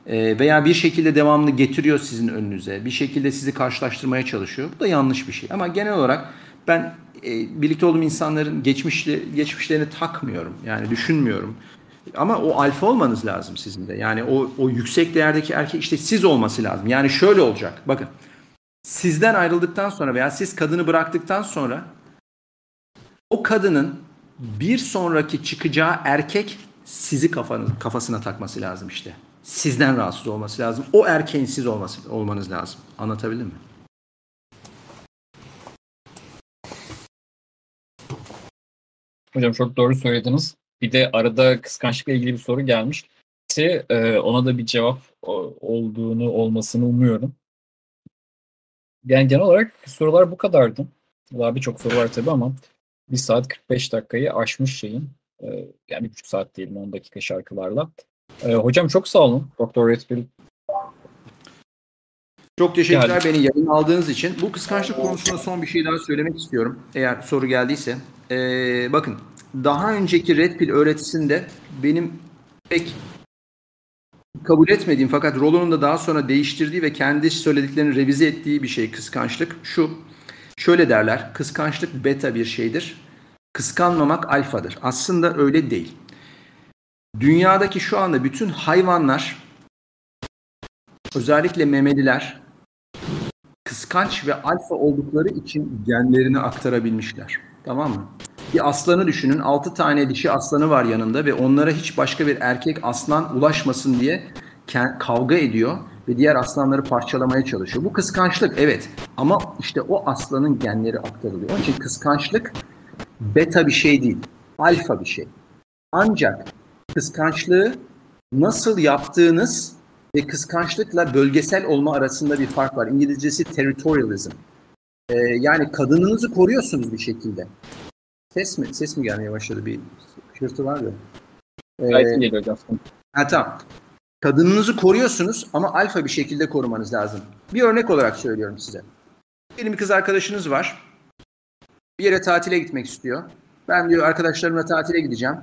E, veya bir şekilde devamlı getiriyor sizin önünüze. Bir şekilde sizi karşılaştırmaya çalışıyor. Bu da yanlış bir şey. Ama genel olarak ben e, birlikte olduğum insanların geçmişli, geçmişlerini takmıyorum. Yani düşünmüyorum. Ama o alfa olmanız lazım sizin de. Yani o, o yüksek değerdeki erkek işte siz olması lazım. Yani şöyle olacak. Bakın sizden ayrıldıktan sonra veya siz kadını bıraktıktan sonra o kadının bir sonraki çıkacağı erkek sizi kafanız, kafasına takması lazım işte. Sizden rahatsız olması lazım. O erkeğin siz olması, olmanız lazım. Anlatabildim mi? Hocam çok doğru söylediniz. Bir de arada kıskançlıkla ilgili bir soru gelmiş. Ee, ona da bir cevap olduğunu olmasını umuyorum. Yani genel olarak sorular bu kadardı. Daha birçok soru var tabii ama 1 saat 45 dakikayı aşmış şeyin. Ee, yani bir buçuk saat diyelim 10 dakika şarkılarla. Ee, hocam çok sağ olun Doktor Redfield. Çok teşekkürler Geldi. beni yayın aldığınız için. Bu kıskançlık konusunda son bir şey daha söylemek istiyorum. Eğer soru geldiyse. Ee, bakın daha önceki Red Pill öğretisinde benim pek kabul etmediğim fakat Rollo'nun da daha sonra değiştirdiği ve kendi söylediklerini revize ettiği bir şey kıskançlık. Şu, şöyle derler, kıskançlık beta bir şeydir. Kıskanmamak alfadır. Aslında öyle değil. Dünyadaki şu anda bütün hayvanlar, özellikle memeliler, kıskanç ve alfa oldukları için genlerini aktarabilmişler. Tamam mı? Bir aslanı düşünün. 6 tane dişi aslanı var yanında ve onlara hiç başka bir erkek aslan ulaşmasın diye kavga ediyor ve diğer aslanları parçalamaya çalışıyor. Bu kıskançlık evet ama işte o aslanın genleri aktarılıyor. Onun için kıskançlık beta bir şey değil, alfa bir şey. Ancak kıskançlığı nasıl yaptığınız ve kıskançlıkla bölgesel olma arasında bir fark var. İngilizcesi territorialism. Ee, yani kadınınızı koruyorsunuz bir şekilde. Ses mi? Ses mi gelmeye başladı? Bir hırtı var ya. Ee, Gayet geliyor hocam. Ha tamam. Kadınınızı koruyorsunuz ama alfa bir şekilde korumanız lazım. Bir örnek olarak söylüyorum size. Benim bir kız arkadaşınız var. Bir yere tatile gitmek istiyor. Ben diyor arkadaşlarımla tatile gideceğim.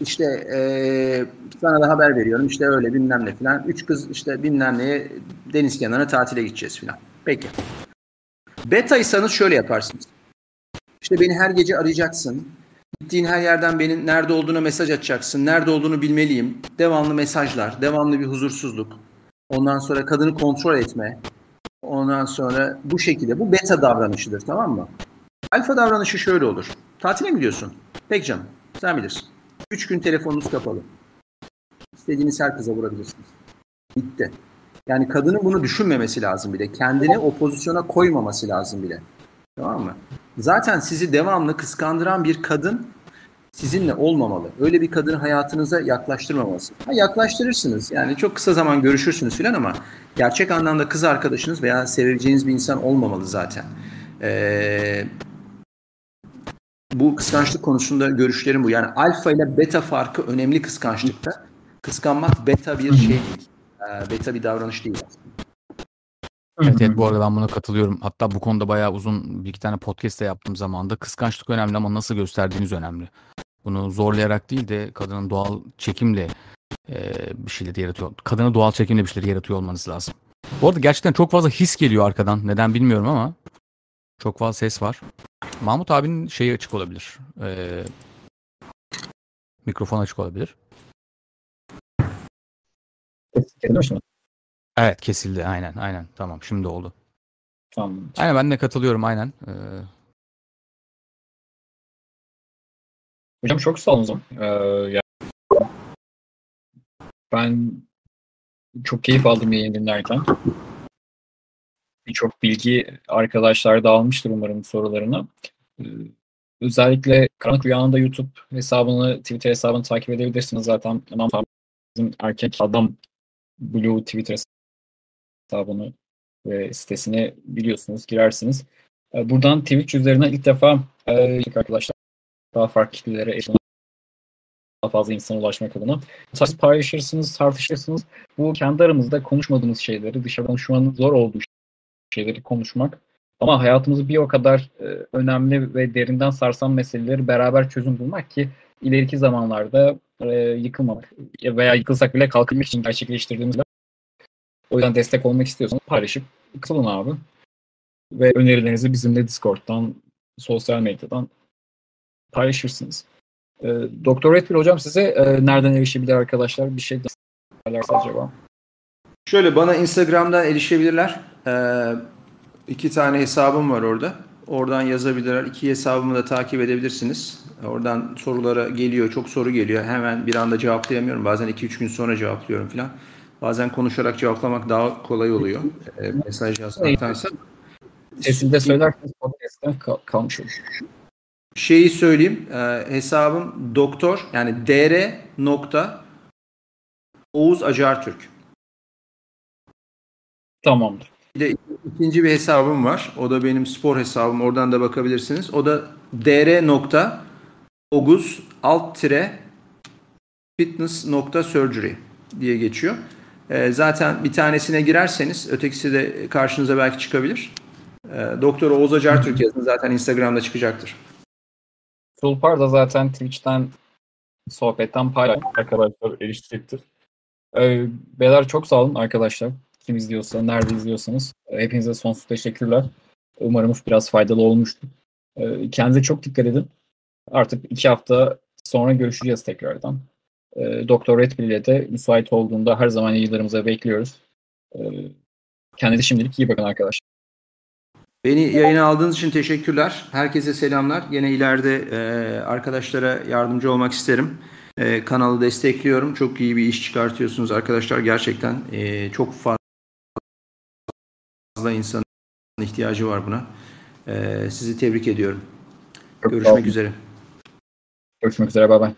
İşte ee, sana da haber veriyorum. İşte öyle bilmem ne filan. Üç kız işte bilmem neye deniz kenarına tatile gideceğiz filan. Peki. Beta'ysanız şöyle yaparsınız. İşte beni her gece arayacaksın. Gittiğin her yerden benim nerede olduğunu mesaj atacaksın. Nerede olduğunu bilmeliyim. Devamlı mesajlar, devamlı bir huzursuzluk. Ondan sonra kadını kontrol etme. Ondan sonra bu şekilde. Bu beta davranışıdır tamam mı? Alfa davranışı şöyle olur. Tatile mi gidiyorsun? Peki canım. Sen bilirsin. Üç gün telefonunuz kapalı. İstediğiniz her kıza vurabilirsiniz. Bitti. Yani kadının bunu düşünmemesi lazım bile. Kendini o pozisyona koymaması lazım bile. Tamam mı? Zaten sizi devamlı kıskandıran bir kadın sizinle olmamalı. Öyle bir kadını hayatınıza yaklaştırmaması. Ha, yaklaştırırsınız. Yani çok kısa zaman görüşürsünüz filan ama gerçek anlamda kız arkadaşınız veya seveceğiniz bir insan olmamalı zaten. Ee, bu kıskançlık konusunda görüşlerim bu. Yani alfa ile beta farkı önemli kıskançlıkta. Kıskanmak beta bir şey değil. Ee, beta bir davranış değil aslında. Evet, evet bu arada ben buna katılıyorum. Hatta bu konuda bayağı uzun bir iki tane podcast de yaptığım zaman da kıskançlık önemli ama nasıl gösterdiğiniz önemli. Bunu zorlayarak değil de kadının doğal çekimle e, bir şeyleri yaratıyor. Kadına doğal çekimle bir şeyleri yaratıyor olmanız lazım. Bu arada gerçekten çok fazla his geliyor arkadan. Neden bilmiyorum ama çok fazla ses var. Mahmut abinin şeyi açık olabilir. E, mikrofon açık olabilir. Kesildi Evet kesildi aynen aynen tamam şimdi oldu. Tamam. Aynen ben de katılıyorum aynen. Ee... Hocam çok sağ olun. Ee, yani ben çok keyif aldım yayın dinlerken. birçok bilgi arkadaşlar da almıştır umarım sorularını. Ee, özellikle Karanlık Rüya'nın da YouTube hesabını, Twitter hesabını takip edebilirsiniz. Zaten bizim erkek adam Blue Twitter hesabını ve sitesini biliyorsunuz, girersiniz. Ee, buradan Twitch üzerinden ilk defa e, arkadaşlar daha farklı kitlelere eşit daha fazla insana ulaşmak adına. Siz paylaşırsınız, tartışırsınız. Bu kendi aramızda konuşmadığımız şeyleri, dışarı konuşmanın zor olduğu şeyleri konuşmak. Ama hayatımızı bir o kadar e, önemli ve derinden sarsan meseleleri beraber çözüm bulmak ki ileriki zamanlarda e, yıkılmamak veya yıkılsak bile kalkınmak için gerçekleştirdiğimizde o yüzden destek olmak istiyorsanız paylaşıp katılın abi. Ve önerilerinizi bizimle Discord'dan, sosyal medyadan paylaşırsınız. E, Doktor Redfield hocam size e, nereden erişebilir arkadaşlar? Bir şey söylerse acaba? Şöyle bana Instagram'dan erişebilirler. Ee, iki tane hesabım var orada. Oradan yazabilirler. İki hesabımı da takip edebilirsiniz. Oradan sorulara geliyor. Çok soru geliyor. Hemen bir anda cevaplayamıyorum. Bazen 2-3 gün sonra cevaplıyorum falan. Bazen konuşarak cevaplamak daha kolay oluyor. E, mesaj yazmaktansa. Sesinde söylerseniz podcast'ten kal kalmış olur. Şeyi söyleyeyim. E, hesabım doktor yani dr nokta Oğuz Acartürk. Tamamdır. Bir de ikinci bir hesabım var. O da benim spor hesabım. Oradan da bakabilirsiniz. O da dr nokta Oguz alt tire fitness nokta surgery diye geçiyor. E, zaten bir tanesine girerseniz ötekisi de karşınıza belki çıkabilir. E, Doktor Oğuz Acar Türk yazın zaten Instagram'da çıkacaktır. Tulpar da zaten Twitch'ten sohbetten paylaş arkadaşlar erişecektir. Ee, beyler çok sağ olun arkadaşlar. Kim izliyorsa, nerede izliyorsanız. Hepinize sonsuz teşekkürler. Umarım biraz faydalı olmuştur. Ee, kendinize çok dikkat edin. Artık iki hafta sonra görüşeceğiz tekrardan. Ee, Doktor ile de müsait olduğunda her zaman yayınlarımıza bekliyoruz. Ee, kendinize şimdilik iyi bakın arkadaşlar. Beni yayına aldığınız için teşekkürler. Herkese selamlar. Yine ileride e, arkadaşlara yardımcı olmak isterim. E, kanalı destekliyorum. Çok iyi bir iş çıkartıyorsunuz arkadaşlar. Gerçekten e, çok fazla insanın ihtiyacı var buna. E, sizi tebrik ediyorum. Çok Görüşmek üzere. Görüşmek üzere. Bay bay.